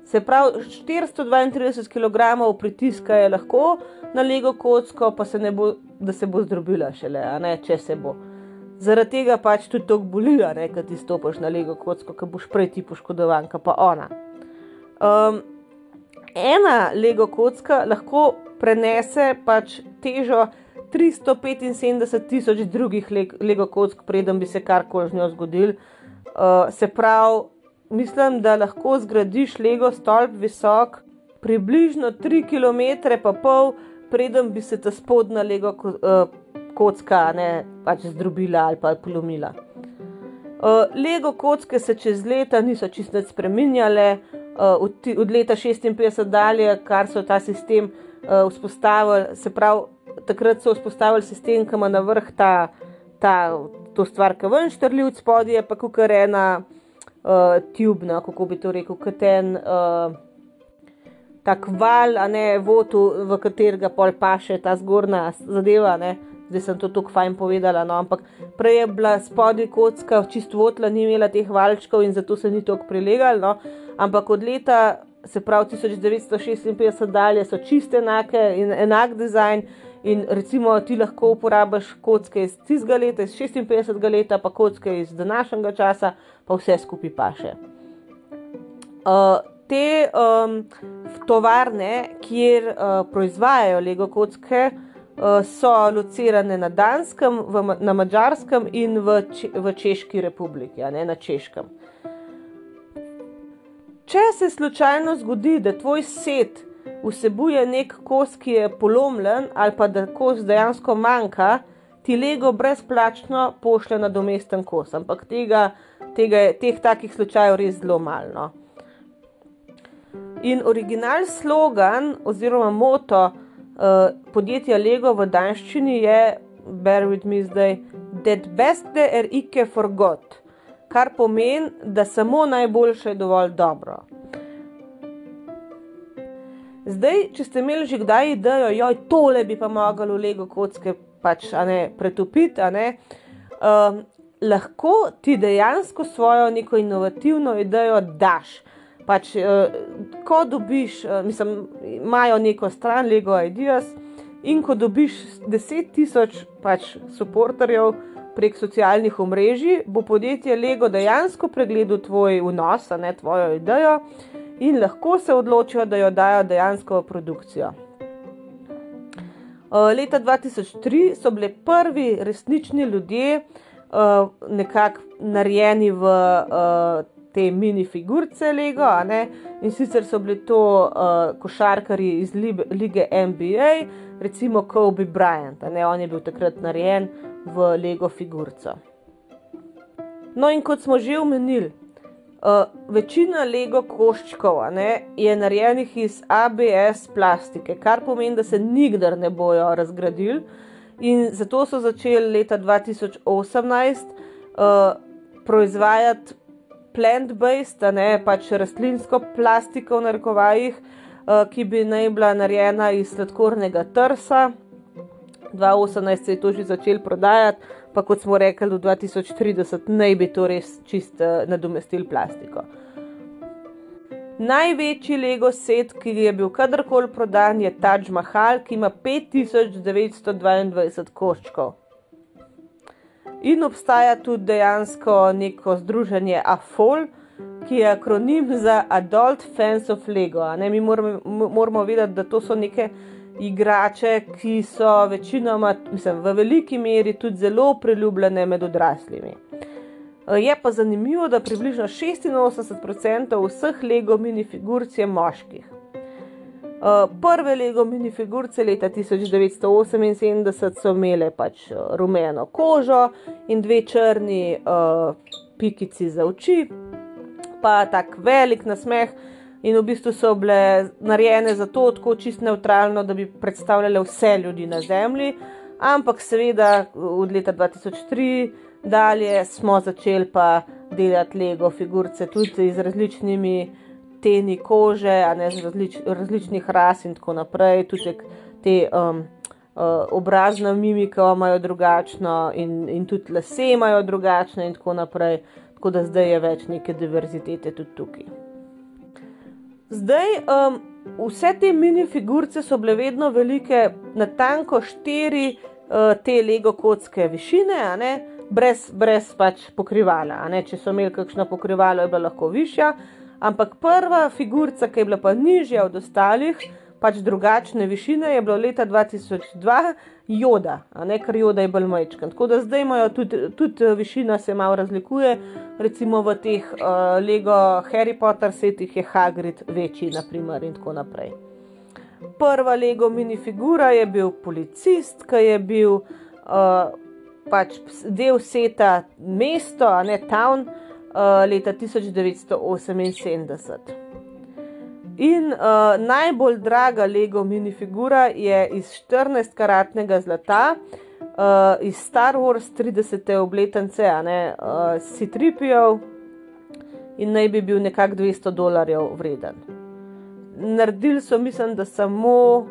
Se pravi, 432 kg pritiska je lahko na lego kocko, pa se ne bo, da se bo zdrobila šele, ne, če se bo. Zaradi tega pač tudi tako boli, da ti stopiš na lego kocko, ki boš prej ti poškodovan, pa ona. Um, ena lego kocka lahko prenese pač težo 375 tisoč drugih lego kock, preden bi se karkoli z njo zgodil. Uh, se pravi, mislim, da lahko zgradiš lego stolp visok približno 3 km, pa pol, preden bi se ta spodnja lego uh, kocka ne pač zdrobila ali pa polomila. Uh, lego kocke se čez leta niso čisto spremenjale, uh, od, od leta 56 dalje, kar so ta sistem uh, vzpostavili, se pravi takrat so vzpostavili sistem, ki ima na vrh ta, ta to stvar, ki ven štrli od spodje, pa je ena uh, tubna, kako bi to rekel, kot en uh, tak val, a ne votu, v katerega pol paše ta zgornja zadeva. Ne? Zdaj sem to tako fajn povedala, no, ampak prej je bila spodaj kocka, čisto votla, ni imela teh valčkov in zato se ni tako prilegal. No, ampak od leta, se pravi 1956 dalje, so čiste enake in enak dizajn. In recimo ti lahko uporabiš kocke iz tistega leta, iz 56. leta, pa kocke iz današnjega časa, pa vse skupaj paše. Uh, te um, tovarne, kjer uh, proizvajajo Lego kocke, uh, so locirane na Danskem, v, na Mačarskem in v, Če, v Češki republiki, a ne na Češkem. Če se slučajno zgodi, da tvoj set vsebuje nek kos, ki je polomljen, ali pa da kos dejansko manjka, ti Lego brezplačno pošlje na domesten kos. Ampak tega, tega teh takih slučajev res zelo malo. In original slogan oziroma moto uh, podjetja Lego v danščini je: Bear with me zdaj, that best er ikke forgot, kar pomeni, da samo najboljše je dovolj dobro. Zdaj, če ste imeli že kdaj idejo, da je tole bi pa moglo Lego kocke pač, ne, pretopiti, ne, um, lahko ti dejansko svojo neko inovativno idejo daš. Pač, uh, ko dobiš, uh, mislim, imajo neko stran Lego Ideas in ko dobiš 10.000 pač, podporterjev prek socialnih omrežij, bo podjetje Lego dejansko pregledalo tvoj vnos, ne tvojo idejo in lahko se odločijo, da jo dajo dejansko v produkcijo. Leta 2003 so bili prvi resnični ljudje nekako narejeni v te minifigurice Lego, in sicer so bili to košarkari iz lige NBA, recimo Kobe Bryant, on je bil takrat narejen v Lego figurico. No, in kot smo že omenili, Uh, večina Lego koščkov ne, je narejenih iz ABS plastike, kar pomeni, da se nikdar ne bojo razgradili. In zato so začeli leta 2018 uh, eh, proizvajati plant-based, ne pač rastlinsko plastiko v narekovajih, uh, ki bi naj bila narejena iz sladkornega trsa. 2018 se je to že začel prodajati, pa kot smo rekli, do 2030 naj bi to res čist uh, nadomestil plastiko. Največji Lego set, ki je bil kadarkoli prodan, je Taj Mahal, ki ima 5922 koščkov. In obstaja tudi dejansko neko združenje AFOL, ki je akronim za Adult Fans of Lego. Mi moramo, moramo vedeti, da to so neke igrače, ki so večinoma, mislim, v veliki meri tudi zelo priljubljene med odraslimi. Je pa zanimivo, da približno 86% vseh Lego minifigurc je moških. Eh, prve Lego minifigurce leta 1978 so imele pač eh, rumeno kožo in dve črni uh, pikici za oči, pa tak velik nasmeh. In v bistvu so bile narejene zato, tako čisto neutralno, da bi predstavljale vse ljudi na Zemlji. Ampak seveda od leta 2003 dalje smo začeli pa delati Lego figurice tudi z različnimi teni kože, ne različ, različnih ras in tako naprej. Tudi te um, uh, obrazne mimike imajo drugačno in, in tudi lase imajo drugačne in tako naprej. Tako da zdaj je več neke diverzitete tudi tukaj. Zdaj, um, vse te minifigurice so bile vedno velike, na tanko štiri uh, te lego kocke višine, brez, brez pač pokrivala. Če so imeli kakšno pokrivalo, je bila lahko višja. Ampak prva figurica, ki je bila pa nižja od ostalih, pač drugačne višine, je bilo leta 2002 joda, ne kar joda je bolj majčkan. Tako da zdaj imajo tudi, tudi eh, višina se malo razlikuje, recimo v teh uh, Lego Harry Potter setih je Hagrid večji, naprimer, in tako naprej. Prva Lego minifigura je bil policist, ki je bil uh, pač del seta mesto, a ne town, leta 1978. In uh, najbolj draga Lego minifigura je iz 14-karatnega zlata, uh, iz Star Wars 30. obletnice, a ne uh, Citripijo, in naj bi bil nekako 200 dolarjev vreden. Naredili so, mislim, da samo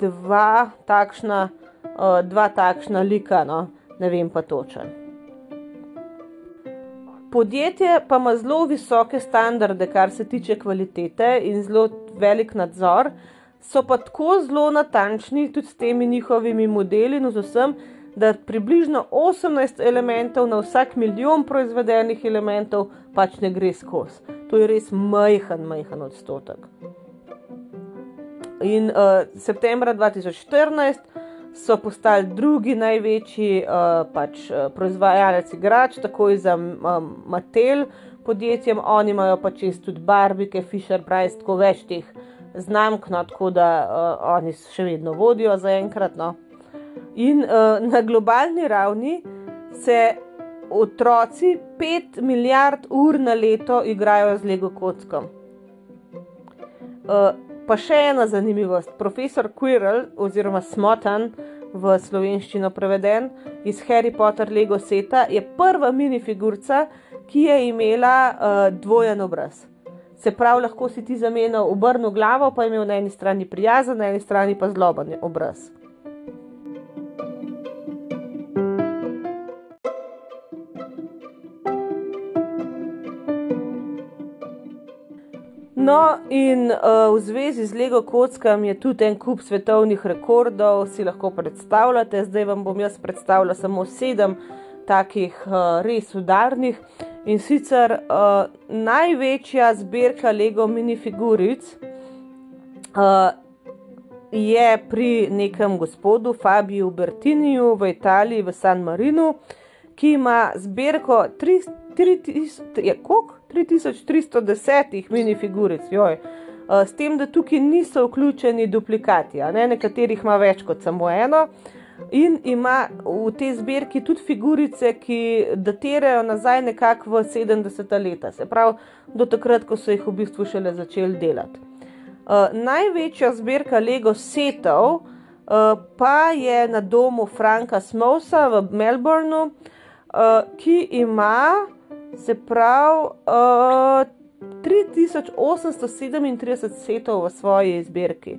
dva takšna, uh, dva takšna lika, no? ne vem pa točen. Podjetje pa ima zelo visoke standarde, kar se tiče kvalitete in zelo velik nadzor, so pa tako zelo natančni tudi s temi njihovimi modeli in z vsem, da približno 18 elementov na vsak milijon proizvedenih elementov pač ne gre skozi. To je res majhen, majhen odstotek. In uh, septembra 2014 so postali drugi največji uh, pač, uh, proizvajalec igrač, takoj za um, Mattel podjetjem. Oni imajo pač tudi Barbike, Fisher Price, tako več teh znamk, no, tako da uh, oni še vedno vodijo za enkrat. No. In uh, na globalni ravni se otroci 5 milijard ur na leto igrajo z Lego kockom. Uh, Pa še ena zanimivost. Profesor Quirrell, oziroma Smotan v slovenščino preveden iz Harry Potter Lego seta, je prva minifigurca, ki je imela uh, dvojen obraz. Se pravi, lahko si ti zamenjal obrnjeno glavo, pa je imel na eni strani prijazen, na eni strani pa zloben obraz. No, in uh, v zvezi z Lego kockami je tudi en kup svetovnih rekordov, si lahko predstavljate. Zdaj vam bom jaz predstavila samo sedem takih uh, res udarnih. In sicer uh, največja zbirka Lego minifiguric uh, je pri nekem gospodu Fabiju Bertiniju v Italiji, v San Marinu, ki ima zbirko 3000, je koliko? 3310 minifiguric, joj. Eh, s tem, da tukaj niso vključeni duplikati, ne? nekaterih ima več kot samo eno. In ima v tej zbirki tudi figurice, ki datirajo nazaj nekako v 70. leta, se pravi do takrat, ko so jih v bistvu šele začeli delati. Uh, največja zbirka Lego setov uh, pa je na domu Franka Smousa v Melbournu, uh, ki ima Se pravi, uh, 3837 setov v svoji zbirki,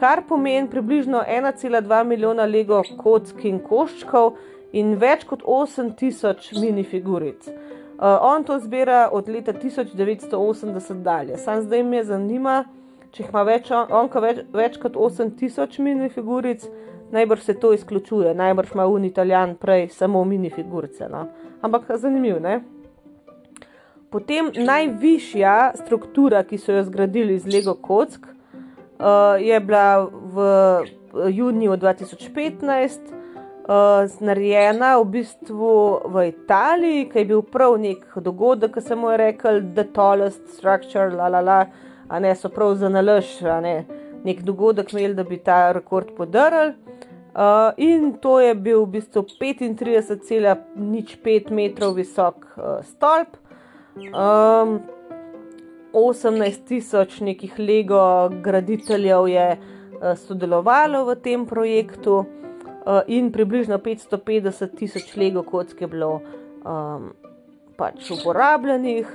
kar pomeni približno 1,2 milijona lego kock in koščkov in več kot 8000 minifiguric. Uh, on to zbira od leta 1980 dalje. Sam zdaj me zanima, če ima več, on, več, več kot 8000 minifiguric, najbrž se to izključuje, najbrž ima un italijan prej samo minifigurice. No? Ampak zanimivo, ne? Potem najvišja struktura, ki so jo zgradili iz Lego kock, uh, je bila v juniju 2015 uh, narejena v bistvu v Italiji, ki je bil prav nek dogodek, ki se mu je rekel The Tallest Structure, la la la, a ne so prav za nalož, a ne. Nek dogodek imeli, da bi ta rekord podarili. Uh, in to je bil v bistvu 35,05 metrov visok uh, stolp, um, 18 tisoč nekih Lego graditeljev je uh, sodelovalo v tem projektu. Eh, in približno 550 tisoč lego kock je bilo um, pač uporabljenih.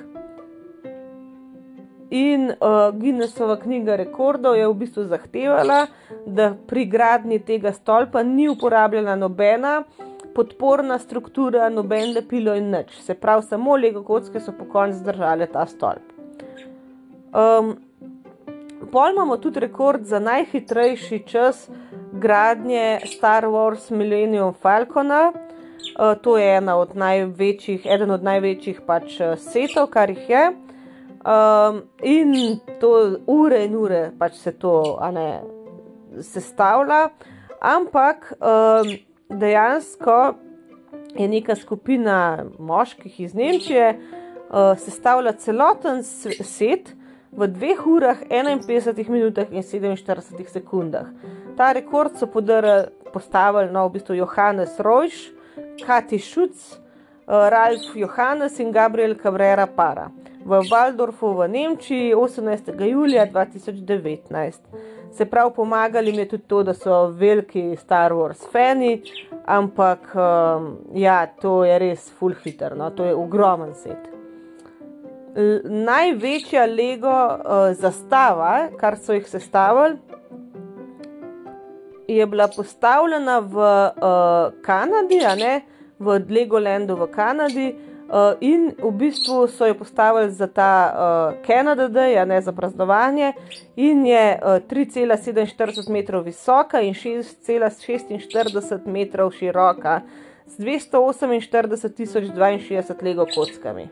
In uh, Guinnessova knjiga rekordov je v bistvu zahtevala, da pri gradnji tega stolpa ni uporabljena nobena podporna struktura, noben lepilo in nič. Se pravi, samo lego kocke so po koncu zdržale ta stolp. Um, Pol imamo tudi rekord za najhitrejši čas gradnje Star Wars Millennium Falcona. Uh, to je ena od največjih, eden od največjih pač eh, setov, kar jih je. Um, in to ure in ure pač se to ne, sestavlja, ampak um, dejansko je neka skupina moških iz Nemčije uh, sestavila celoten set v 2 urah, 51 minutah in 47 sekundah. Ta rekord so postavili no, v bistvu Johannes Rojš, Kati Šuc, uh, Ralf Johannes in Gabriel Cabrera Para v Waldorfu v Nemčiji 18. julija 2019. Se pravi, pomagali mi je tudi to, da so veliki Star Wars fani, ampak um, ja, to je res full hitter, no? to je ogromen set največja Lego uh, zastava, kar so jih sestavili, je bila postavljena v uh, Kanadi, ne, v Legolandu v Kanadi. Uh, in v bistvu so jo postavili za ta uh, Canada Day, a ne za praznovanje, in je uh, 3,47 metrov visoka in 6,46 metrov široka, z 248.062 Lego kockami.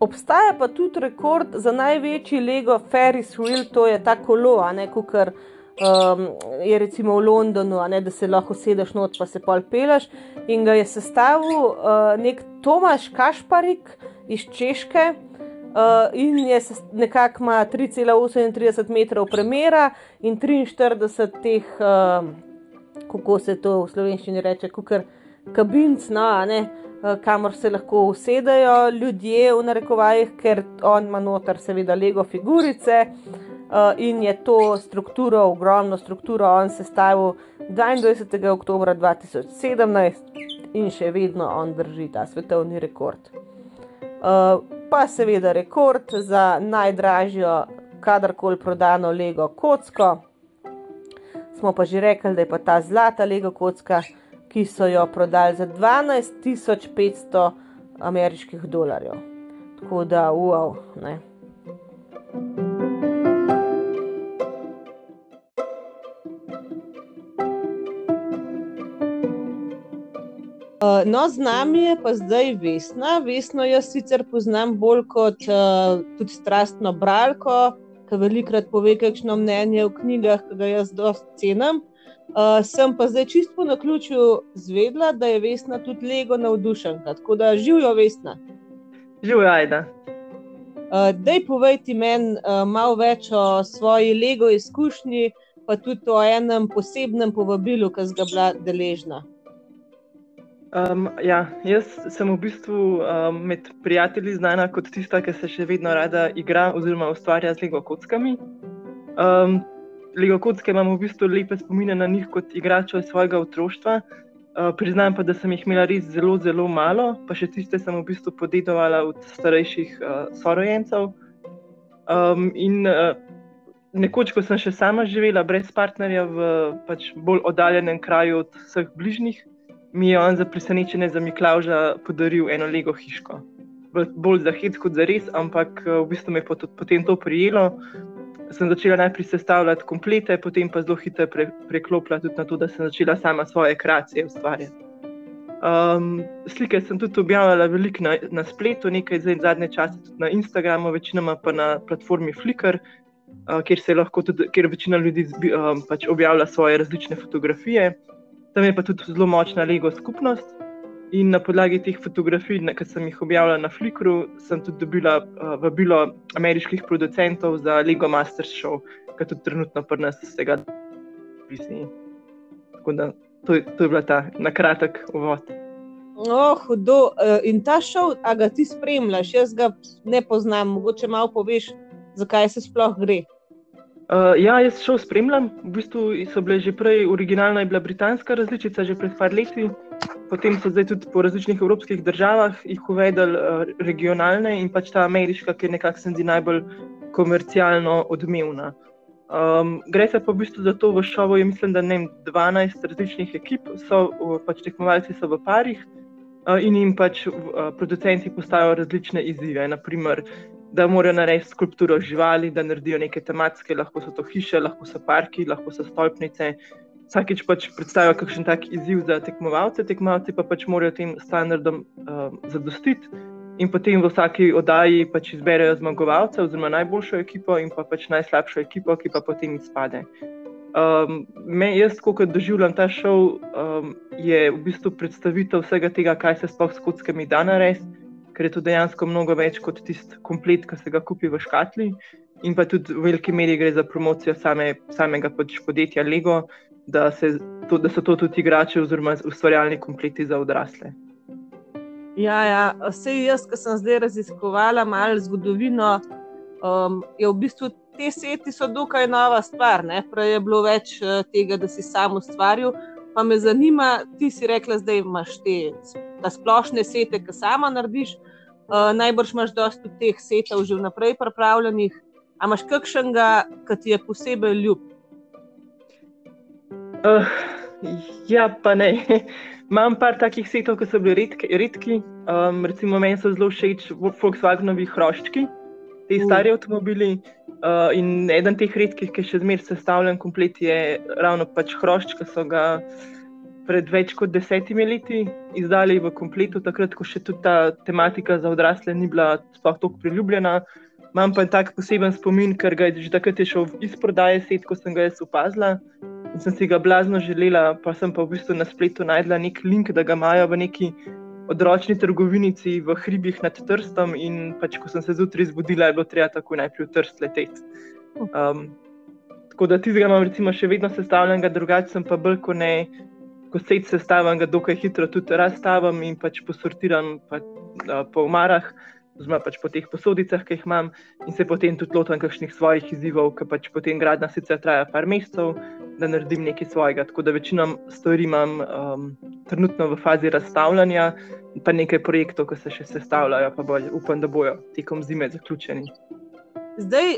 Obstaja pa tudi rekord za največji Lego Ferris wheel, to je ta kolo, a ne kar um, je recimo v Londonu, ne, da se lahko sedeš not, pa se pol peleš. In ga je sestavil uh, nek Tomaš Kašparik iz Češke. Uh, in je nekako ima 3,38 metrov premjera in 43 teh, uh, kako se to v slovenščini reče, kukar kabinc, no, ne, Eh, kamor se lahko usedejo ljudje, v narekovajih, ker on ima noter, seveda, lego figurice eh, in je to strukturo, ogromno strukturo, on sestavil 22. oktober 2017 in še vedno on drži ta svetovni rekord. Eh, pa seveda rekord za najdražjo, kadarkoli prodano lego kocko. Smo pa že rekli, da je pa ta zlata lego kocka ki so jo prodali za 12.500 ameriških dolarjev. Tako da, wow. Ne. Uh, no, z nami je pa zdaj Vesna. Vesno jaz sicer poznam bolj kot uh, tudi strastno bralko, ki velikrat pove, kakšno mnenje v knjigah, ki ga jaz dosti cenim. Uh, sem pa zdaj čisto na ključu zvedla, da je Vesna tudi Lego navdušenka. Tako da živijo Vesna. Živijo, ajda. Uh, dej povej ti meni uh, malo več o svoji Lego izkušnji, pa tudi o enem posebnem povabilu, ki si ga bila deležna. Um, ja, jaz sem v bistvu um, med prijatelji znana kot tista, ki se še vedno rada igra oziroma ustvarja z Lego kockami. Um, Lego kocke imam v bistvu lepe spomine na njih kot igrača svojega otroštva. Uh, priznam pa, da sem jih imela res zelo, zelo malo, pa še tiste sem v bistvu podedovala od starejših uh, sorojencev. Um, in uh, nekoč, ko sem še sama živela brez partnerja v pač bolj oddaljenem kraju od vseh bližnjih, mi je on za presenečenje za Miklauža podaril eno lego hiško. Bolj za hit kot za res, ampak v bistvu me je potem to prijelo. Sem začela najprej sestavljati komplete, potem pa zelo hitro pre, preklopila tudi na to, da sem začela sama svoje kreacije ustvarjati. Um, slike sem tudi objavljala veliko na, na spletu, nekaj zdaj zadnje čase tudi na Instagramu, večinoma pa na platformi Flickr, uh, kjer se lahko tudi, kjer večina ljudi zbi, um, pač objavlja svoje različne fotografije. Tam je pa tudi zelo močna Lego skupnost. In na podlagi teh fotografij, ki sem jih objavila na Flickru, sem tudi dobila uh, vabilo ameriških producentov za Lego Masters Show, ki tudi trenutno pri nas vsega visi. Tako da to, to je bila ta na kratek uvod. Oh, hudo. Eh, in ta šov, a ga ti spremljaš, jaz ga ne poznam, mogoče malo poveš, zakaj se sploh gre. Uh, ja, jaz šov spremljam. V bistvu so bile že prej, originalna je bila britanska različica, že pred par leti, potem so zdaj tudi po različnih evropskih državah jih uvedli uh, regionalne in pač ta ameriška, ki je nekako se zdi najbolj komercialno odmevna. Um, gre se pa v bistvu za to, v šovu je mislim, da ne 12 različnih ekip, so pač tekmovalci so v parih uh, in jim pač uh, producenti postavijo različne izzive. Naprimer, da morajo narediti skulpturo živali, da naredijo neke tematske, lahko so to hiše, lahko so parki, lahko so stolpnice. Vsakič pač predstavijo kakšen tak izziv za tekmovalce, tekmovalci pa pač morajo tem standardom uh, zadostiti. In potem v vsaki oddaji pač izberejo zmagovalca, oziroma najboljšo ekipo, in pa pač najslabšo ekipo, ki pa potem izpade. Um, me, jaz, ko doživljam ta šov, um, je v bistvu predstavitev vsega tega, kaj se sploh s kockami da narediti, ker je to dejansko mnogo več kot tisti komplet, ki se ga kupi v škatli. In pa tudi v veliki meri gre za promocijo same, samega pač podjetja Lego, da, se, to, da so to tudi igrače oziroma ustvarjalni kompleti za odrasle. Ja, ja. vse jaz, ki sem zdaj raziskovala malo zgodovino, um, je v bistvu te seti so dokaj nova stvar. Ne? Prej je bilo več uh, tega, da si sam ustvaril. Pa me zanima, ti si rekla, da imaš te splošne sete, ki sama narediš. Uh, najbrž imaš dosta teh setov že vnaprej pripravljenih. A imaš kakšnega, ki ti je posebej ljub? Uh, ja, pa ne. Imam par takih setov, ki so bili redki. redki. Um, recimo, meni so zelo všeč Volkswagenovi hroščki, ti uh. stari avtomobili. Uh, in eden teh redkih, ki je še zmeraj sestavljen, komplet je ravno pač hrošč, ki so ga pred več kot desetimi leti izdali v kompletu, takrat, ko še tudi ta tematika za odrasle ni bila sploh tako priljubljena. Imam pa tak poseben spomin, ker ga je že takrat je šel iz prodaje set, ko sem ga jaz opazila in sem si ga blazno želela, pa sem pa v bistvu na spletu najdla nek link, da ga imajo v neki odročni trgovinici v hribih nad Trstom. In pač, ko sem se zjutraj zbudila, je bilo treba tako najprej v Trst leteti. Um, tako da tistega imam recimo še vedno sestavljenega, drugače sem pa bolj kot ne. Ko se sestavljam, ga dokaj hitro tudi razstavim in pač posortiram pa, uh, po omarah oziroma pač po teh posodicah, ki jih imam, in se potem tudi lotim kakšnih svojih izzivov, ki pač potem gradna sicer traja par mesecev, da naredim nekaj svojega. Tako da večino stvari imam um, trenutno v fazi razstavljanja, pa nekaj projektov, ki se še sestavljajo, pa bolj upam, da bojo tekom zime zaključeni. Zdaj,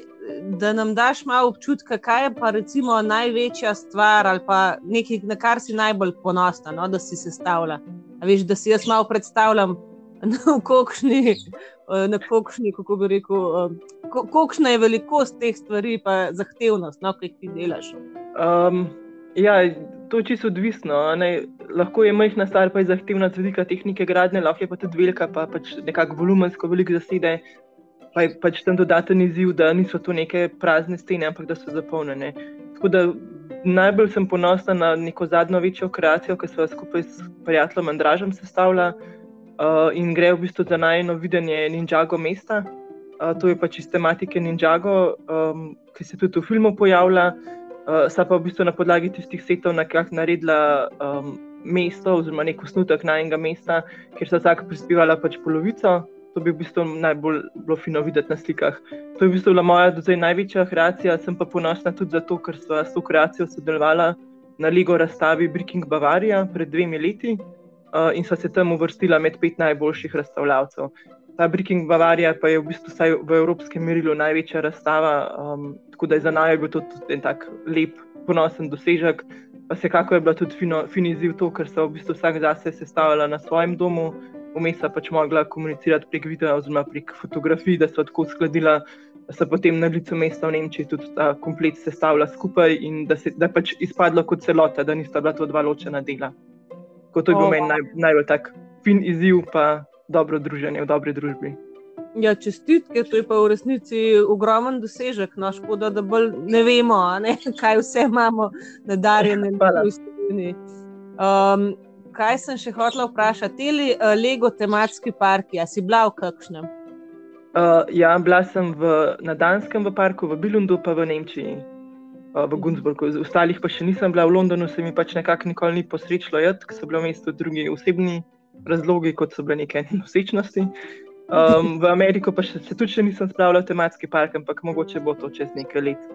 da nam daš malo občutka, kaj je pa recimo največja stvar ali pa nekaj, na kar si najbolj ponosna, no, da si sestavlja. Veš, da si jaz malo predstavljam, na kakšni, eh, na kakšni, kako bi rekel, eh, kakšna je velikost teh stvari, pa zahtevnost, no, ki jih ti delaš. Um, ja, to je čisto odvisno. Ne? Lahko je majhna stvar, pa je zahtevna z vidika tehnike gradnje, lahko je pa tudi velika, pa pač nekako volumensko veliko zasede. Pa je pač tam dodaten izziv, da niso to neke prazne stene, ampak da so zapolnjene. Najbolj sem ponosna na neko zadnjo večjo kreacijo, ki smo jo skupaj s prijateljem Andražem sestavljali uh, in gre v bistvu za najno videnje Ninjago mesta. Uh, to je pač iz tematike Ninjago, um, ki se tudi v filmu pojavlja. Uh, sta pa v bistvu na podlagi tistih setov nekako naredila um, mesto, oziroma nek osnutek najnega mesta, kjer so vsak prispevala pač polovico. To bi v bistvu najbolj bilo fino videti na slikah. To je v bistvu bila moja do zdaj največja kreacija, sem pa ponosna tudi zato, ker smo s to kreacijo sodelovali na Ligo razstavi Breaking Bavaria pred dvemi leti. Eh, in so se tam uvrstila med pet najboljših razstavljavcev. Ta Breaking Bavaria pa je v bistvu v evropskem merilu največja razstava, um, tako da je za naj bil to tudi en tak lep, ponosen dosežek. Pa se kako je bila tudi fino, fin izziv to, ker so v bistvu vsak zase sestavljala na svojem domu, vmes pač mogla komunicirati prek videa oziroma prek fotografij, da so tako skladila, da so potem na licu mesta v Nemčiji tudi ta komplet sestavila skupaj in da, se, da pač izpadlo kot celota, da nista bila to dva ločena dela. Kot to je bil meni naj, najbolj tak fin izziv, pa dobro druženje v dobri družbi. Ja, čestitke, to je pa v resnici ogromen dosežek, no, škoda, da bolj ne vemo, ne, kaj vse imamo na darjene ljudi. Um, kaj sem še hotela vprašati, ali uh, Lego tematski parki, a si bila v kakšnem? Uh, ja, bila sem v, na Danskem v parku, v Bilundu, pa v Nemčiji, uh, v Gunzburgu. Z ostalih pa še nisem bila v Londonu, se mi pač nekako nikoli ni posrečilo, ker so bile v mestu drugi osebni razlogi, kot so bile neke nosečnosti. Um, v Ameriko pa še, se tudi še nisem spravila v tematski park, ampak mogoče bo to čez nekaj let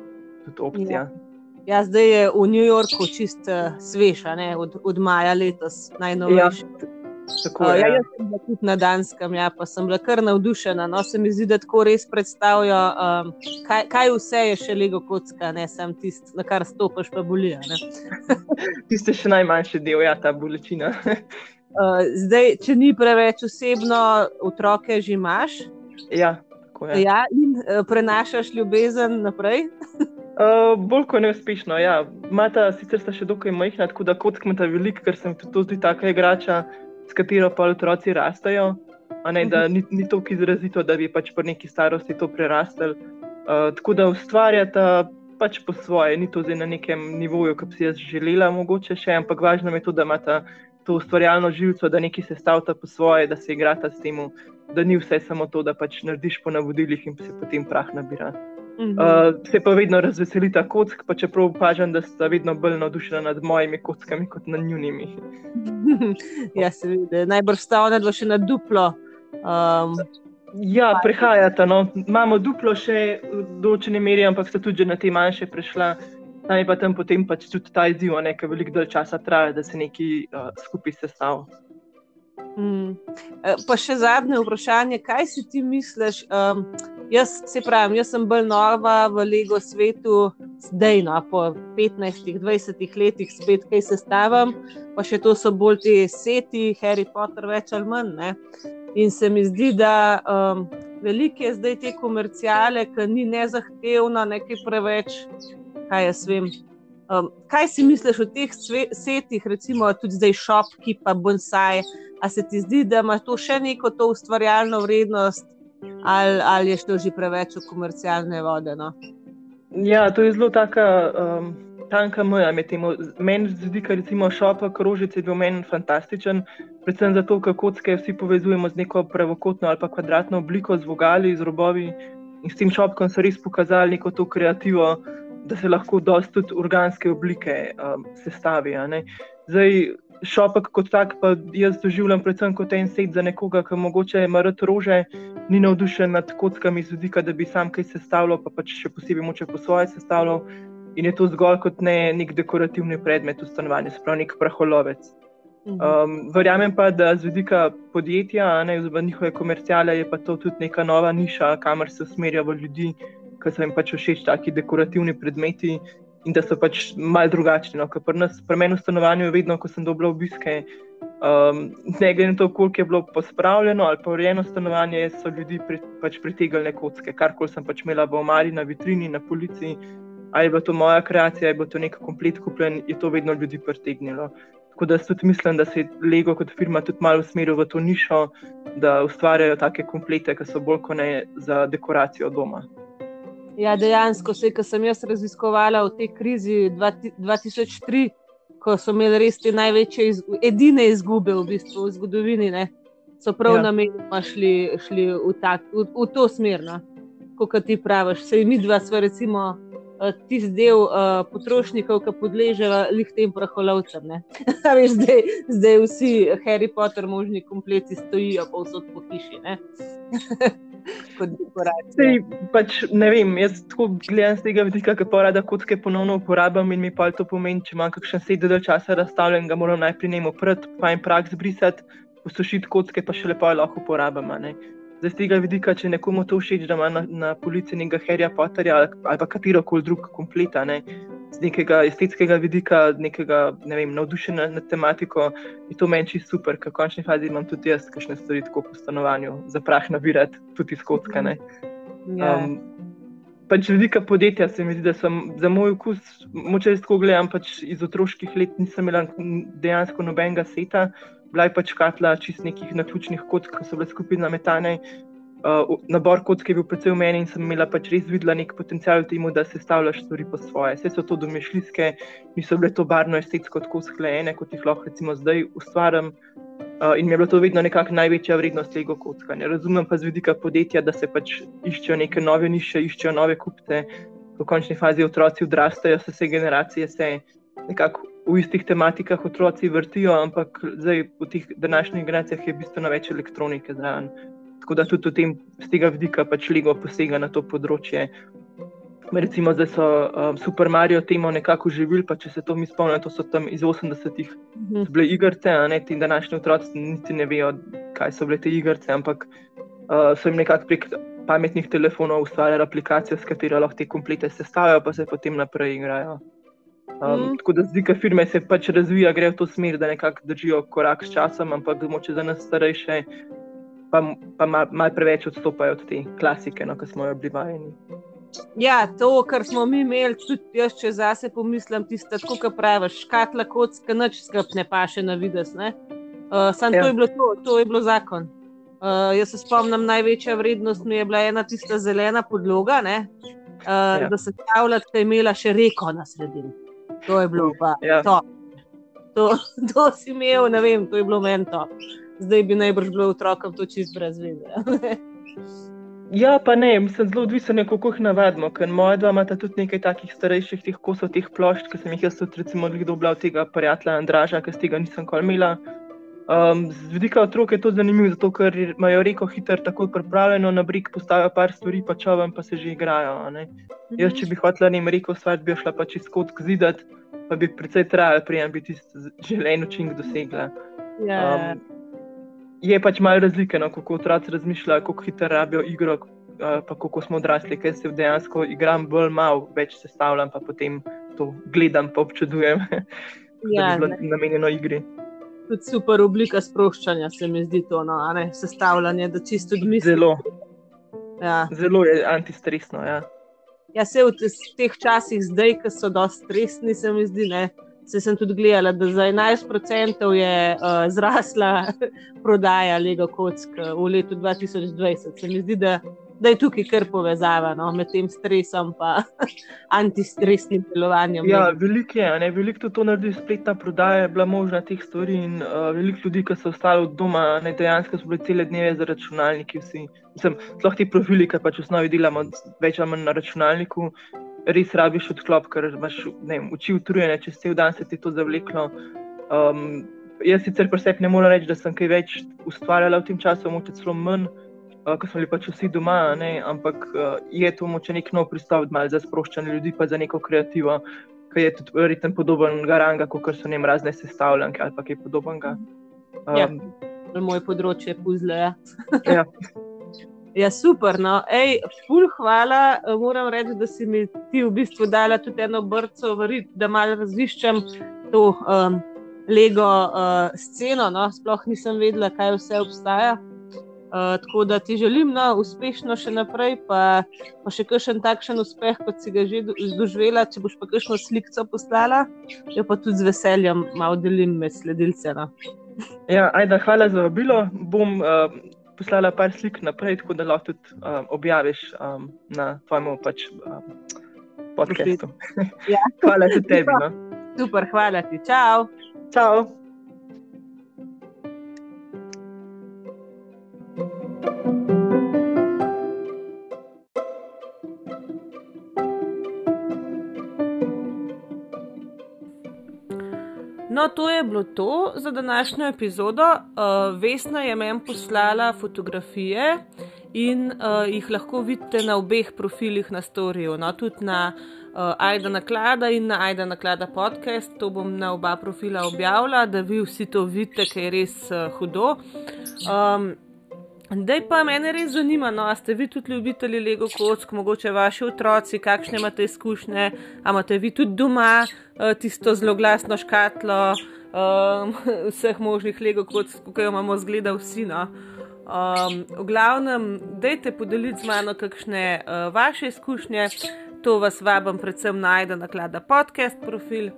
tudi opcija. Ja. ja, zdaj je v New Yorku čist uh, svež, od, od maja letos najnovejši. Ja. Tako, uh, ja, jaz sem bila tudi na Danskem, ja, pa sem bila kar navdušena. No, se mi zdi, da tako res predstavljajo, um, kaj, kaj vse je še lego kocka, ne samo tisto, na kar stopiš, pa boli. Tisti še najmanjši del, ja, ta bolečina. Uh, zdaj, če ni preveč osebno, otroke že imaš. Ja, tako je. Ja, in uh, prenašaš ljubezen naprej. uh, bolj kot neuspešno. Ja. Mata sicer sta še dokaj majhna, tako da kot kmeta velik, ker se mi to zdi taka igrača, s katero pa otroci rastejo. Ne, da ni, ni tako izrazito, da bi pač po neki starosti to prerastel. Uh, tako da ustvarjata pač po svoje, ni to zdaj na nekem nivoju, ki bi si jaz želela, mogoče še, ampak važno je to, da imata to ustvarjalno živce, da nekaj se stavlja po svoje, da se igrata s tem, da ni vse samo to, da pač narediš po navodilih in se potem prah nabira. Uh -huh. uh, se pa vedno razveseli ta kock, pa čeprav opažam, da sta vedno bolj navdušena nad mojimi kockami kot nad njunimi. ja, se vidi, najbrž sta ona dva še na duplo. Um, ja, prehajata. No. Imamo duplo še v določeni meri, ampak sta tudi na te manjše prešla. Tam je pa tam potem pač tudi ta izziv, ki veliko dalj časa traja, da se nekaj uh, skupaj sestavlja. Mm. Pa še zadnje vprašanje, kaj si ti misliš? Um, jaz se pravim, jaz sem bolj nova v Lego svetu, zdaj, no, po 15-20 letih, spet kaj sestavljam, pa še to so bolj ti seti, Harry Potter, več ali manj. Ne? In se mi zdi, da um, velike je zdaj te komercijale, ki ni nezahtevno, nekaj preveč kaj jaz vem. Um, kaj si misliš o teh setih, recimo tudi zdaj šopki, pa bonsai? A se ti zdi, da ima to še neko to ustvarjalno vrednost, ali, ali je to že preveč komercialne vode? No? Ja, to je zelo taka, um, tanka meja med tem. Meni se zdi, da je šopa krožice bil meni fantastičen, predvsem zato, kako kocke vsi povezujemo z neko pravokotno ali pa kvadratno obliko, z vogali, z robovi. In s tem šopkom so res pokazali neko to kreativo da se lahko dosta tudi organske oblike um, sestavi. Zdaj, šopek kot tak, pa jaz doživljam predvsem kot en set za nekoga, ki mogoče ima rad rože, ni navdušen nad kockami z vidika, da bi sam kaj sestavljal, pa pač še posebej moče po svoje sestavljal. In je to zgolj kot ne, nek dekorativni predmet v stanovanju, spravo nek praholovec. Mhm. Um, verjamem pa, da z vidika podjetja, ne z njihove komercijale, je pa to tudi neka nova niša, kamor se usmerja v ljudi, ker so jim pač všeč taki dekorativni predmeti in da so pač mal drugačni. No? Pri nas, pri meni v stanovanju, je vedno, ko sem dobil obiske, um, ne glede na to, koliko je bilo pospravljeno ali pa urejeno stanovanje, so ljudi pri, pač pritegali kocke, karkoli sem pač imela v omari, na vitrini, na polici. Ali je to moja kreacija, ali je to nek komplet kupljen, je to vedno ljudi pritegnilo. Tako da tudi mislim, da se je Lego kot firma tudi malo usmeril v to nišo, da ustvarjajo take komplete, ki so bolj kot ne za dekoracijo doma. Ja, dejansko, vse, kar sem jaz raziskovala v tej krizi 2003, ko so imeli res te največje, iz, edine izgube v, bistvu, v zgodovini, ne, so prav ja. namenoma šli, šli v, tak, v, v to smer. No. Kot ti praviš, se mi dva smo, recimo, tisti del uh, potrošnikov, ki podležejo lih tem praholovcem. zdaj, zdaj vsi Harry Potter, možni kompleti, stojijo povsod po hiši. dekoracija. Pač, ne vem, jaz tako gledam z tega vidika, kako rada kocke ponovno uporabljam in mi pa to pomeni, če imam kakšen sedem časa razstavljen, ga moram najprej njemu prati, pa jim prak zbrisati, posušiti kocke, pa še lepo lahko uporabljam. Zdaj, z tega vidika, če nekomu to všeč, da ima na, na policiji nekega Harryja Potterja ali, ali pa katero koli drug kompleta, ne, z nekega estetskega vidika, nekega ne vem, navdušenja nad tematiko, je to meni čisto super, ker v končni fazi imam tudi jaz, kakšne stvari tako po stanovanju, za prah nabirati, tudi skotkane. Ja. Um, pač vidika podjetja se mi zdi, da sem za moj okus, moče res tako gledam, pač iz otroških let nisem imela dejansko nobenega seta, bila je pač katla čist nekih naključnih kotk, ki so bile skupaj nametane. Uh, nabor kotk je bil predvsem v meni in sem imela pač res videla nek potencial v tem, da se stavljaš stvari po svoje. Vse so to domišljijske, niso bile to barno estetsko tako sklejene, kot jih lahko recimo zdaj ustvarjam. Uh, in mi je bilo to vedno nekakšna največja vrednost tega kockanja. Razumem pa z vidika podjetja, da se pač iščejo neke nove niše, iščejo nove kupce. V končni fazi otroci odrastajo, se vse generacije se nekako v istih tematikah otroci vrtijo, ampak zdaj v teh današnjih generacijah je bistveno več elektronike zraven. Tako da tudi tem, z tega vidika pač Lego posega na to področje. Recimo, da so um, Super Mario temo nekako živeli, pa če se to mi spomnimo, to so tam iz 80-ih Mhm. bile igrice, a ne ti današnji otroci niti ne vejo, kaj so bile te igrice, ampak uh, so jim nekako prek pametnih telefonov ustvarjali aplikacijo, s katero lahko te komplete sestavljajo, pa se potem naprej igrajo. Um, mm. Tako da zdi, da firme se pač razvija, grejo v to smer, da nekako držijo korak s časom, ampak moče za nas starejše, pa, pa malo mal preveč odstopajo od te klasike, no, ki smo jo bili vajeni. Ja, to, kar smo mi imeli, tudi jaz, če zase pomislim, tisto, tako kot praviš, škatla kocka, noč skrb ne paše na vides. Uh, Sam Ja. to je bilo to, to je bilo zakon. Uh, jaz se spomnim, največja vrednost mi je bila ena tista zelena podloga, ne, uh, Ja. da se stavljati, da je imela še reko na sredini. To je bilo pa Ja. to. To, to si imel, ne vem, to je bilo meni to. Zdaj bi najbrž bilo otrokom to čist brez veze. Ja, pa ne, mislim, zelo odvisno je, kako jih navadimo. Ker moja dva imata tudi nekaj takih starejših teh kosov, teh plošč, ki sem jih jaz tudi, recimo, dobila od tega prijatelja Andraža, ker z tega nisem kol imela. Um, z vidika otrok je to zanimivo, zato ker imajo reko hitro tako pripravljeno na brik, postavijo par stvari, pa čovem, pa se že igrajo. a ne. Jaz, če bi hotela ne reko ustvariti, bi šla pa čez kot zidat, pa bi precej trajala, prijem bi tisti želen učinek dosegla. ja. Um, je pač malo razlike, no, kako otroci razmišljajo, kako hitro rabijo igro, uh, pa kako smo odrasli, ker se dejansko igram bolj malo, več sestavljam, pa potem to gledam, pa občudujem, ja, da bi ne. bilo namenjeno igri. Tudi super oblika sproščanja, se mi zdi to, no, ne, sestavljanje, da čisto odmisliš. Zelo, Ja. zelo je antistresno. Ja. ja, se v te- teh časih, zdaj, ki so dosti stresni, se mi zdi, ne. Se sem tudi gledala, da za 11% je uh, zrasla prodaja Lego kock eh, v letu 2020. Se mi zdi, da, da je tukaj kar povezava no, med tem stresom in antistresnim delovanjem. Ja, veliko je, ne? veliko tudi to naredi spletna prodaja, je bila možna teh stvari in uh, veliko ljudi, ki so ostali od doma, ne dejansko so bili cele dneve za računalniki. Vsi. Mislim, sploh ti profili, ki pač v osnovi delamo več ali manj na računalniku, res rabiš odklop, ker imaš ne oči utrujene, čez cel dan se ti to zavleklo. Um, jaz sicer pri sebi ne morem reči, da sem kaj več ustvarjala v tem času, moče celo manj. Uh, ko smo bili pač vsi doma, ne, ampak uh, je to moče nek nov pristop malo za sproščanje ljudi, pa za neko kreativo, ki je tudi verjetno podoben garanga, kot so ne razne sestavljanke ali pa kaj podobnega. Ja. Um, Moj področje puzle. Ja. ja. Ja, super. No. Ej, ful, hvala. Eh, Moram reči, da si mi ti v bistvu dala tudi eno brco, varit, da malo raziščem to um, Lego uh, sceno. No. Sploh nisem vedela, kaj vse obstaja. Uh, tako da ti želim no, uspešno še naprej, pa, pa še kakšen takšen uspeh, kot si ga že do- doživela. Če boš pa kakšno sliko poslala, jo pa tudi z veseljem malo delim med sledilce. No. ja, ajda, hvala za vabilo. Bom uh, poslala par slik naprej, tako da lahko tudi uh, objaviš um, na tvojem pač, um, podkastu. Ja. hvala tudi tebi. No. Super, hvala ti. Čau! Čau! No, to je bilo to za današnjo epizodo. Uh, Vesna je meni poslala fotografije in uh, jih lahko vidite na obeh profilih na storju, no, tudi na uh, Aida Naklada in na Aida Naklada podcast. To bom na oba profila objavila, da vi vsi to vidite, ker je res uh, hudo. Um, Dej pa mene res zanima, no, ste vi tudi ljubitelji Lego kock, mogoče vaši otroci, kakšne imate izkušnje, imate vi tudi doma uh, tisto zelo glasno škatlo um, vseh možnih Lego kock, kot jo imamo zgleda vsi. No. Um, v glavnem, dejte podeliti z mano kakšne uh, vaše izkušnje, to vas vabim predvsem najde na klada podcast profil.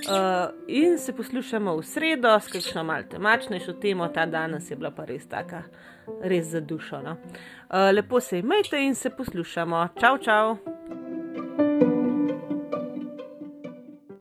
Uh, in se poslušamo v sredo s kakšno malce temačnejšo temo, ta danes je bila pa res taka res za dušo. No? Uh, lepo se imejte in se poslušamo. Čau, čau!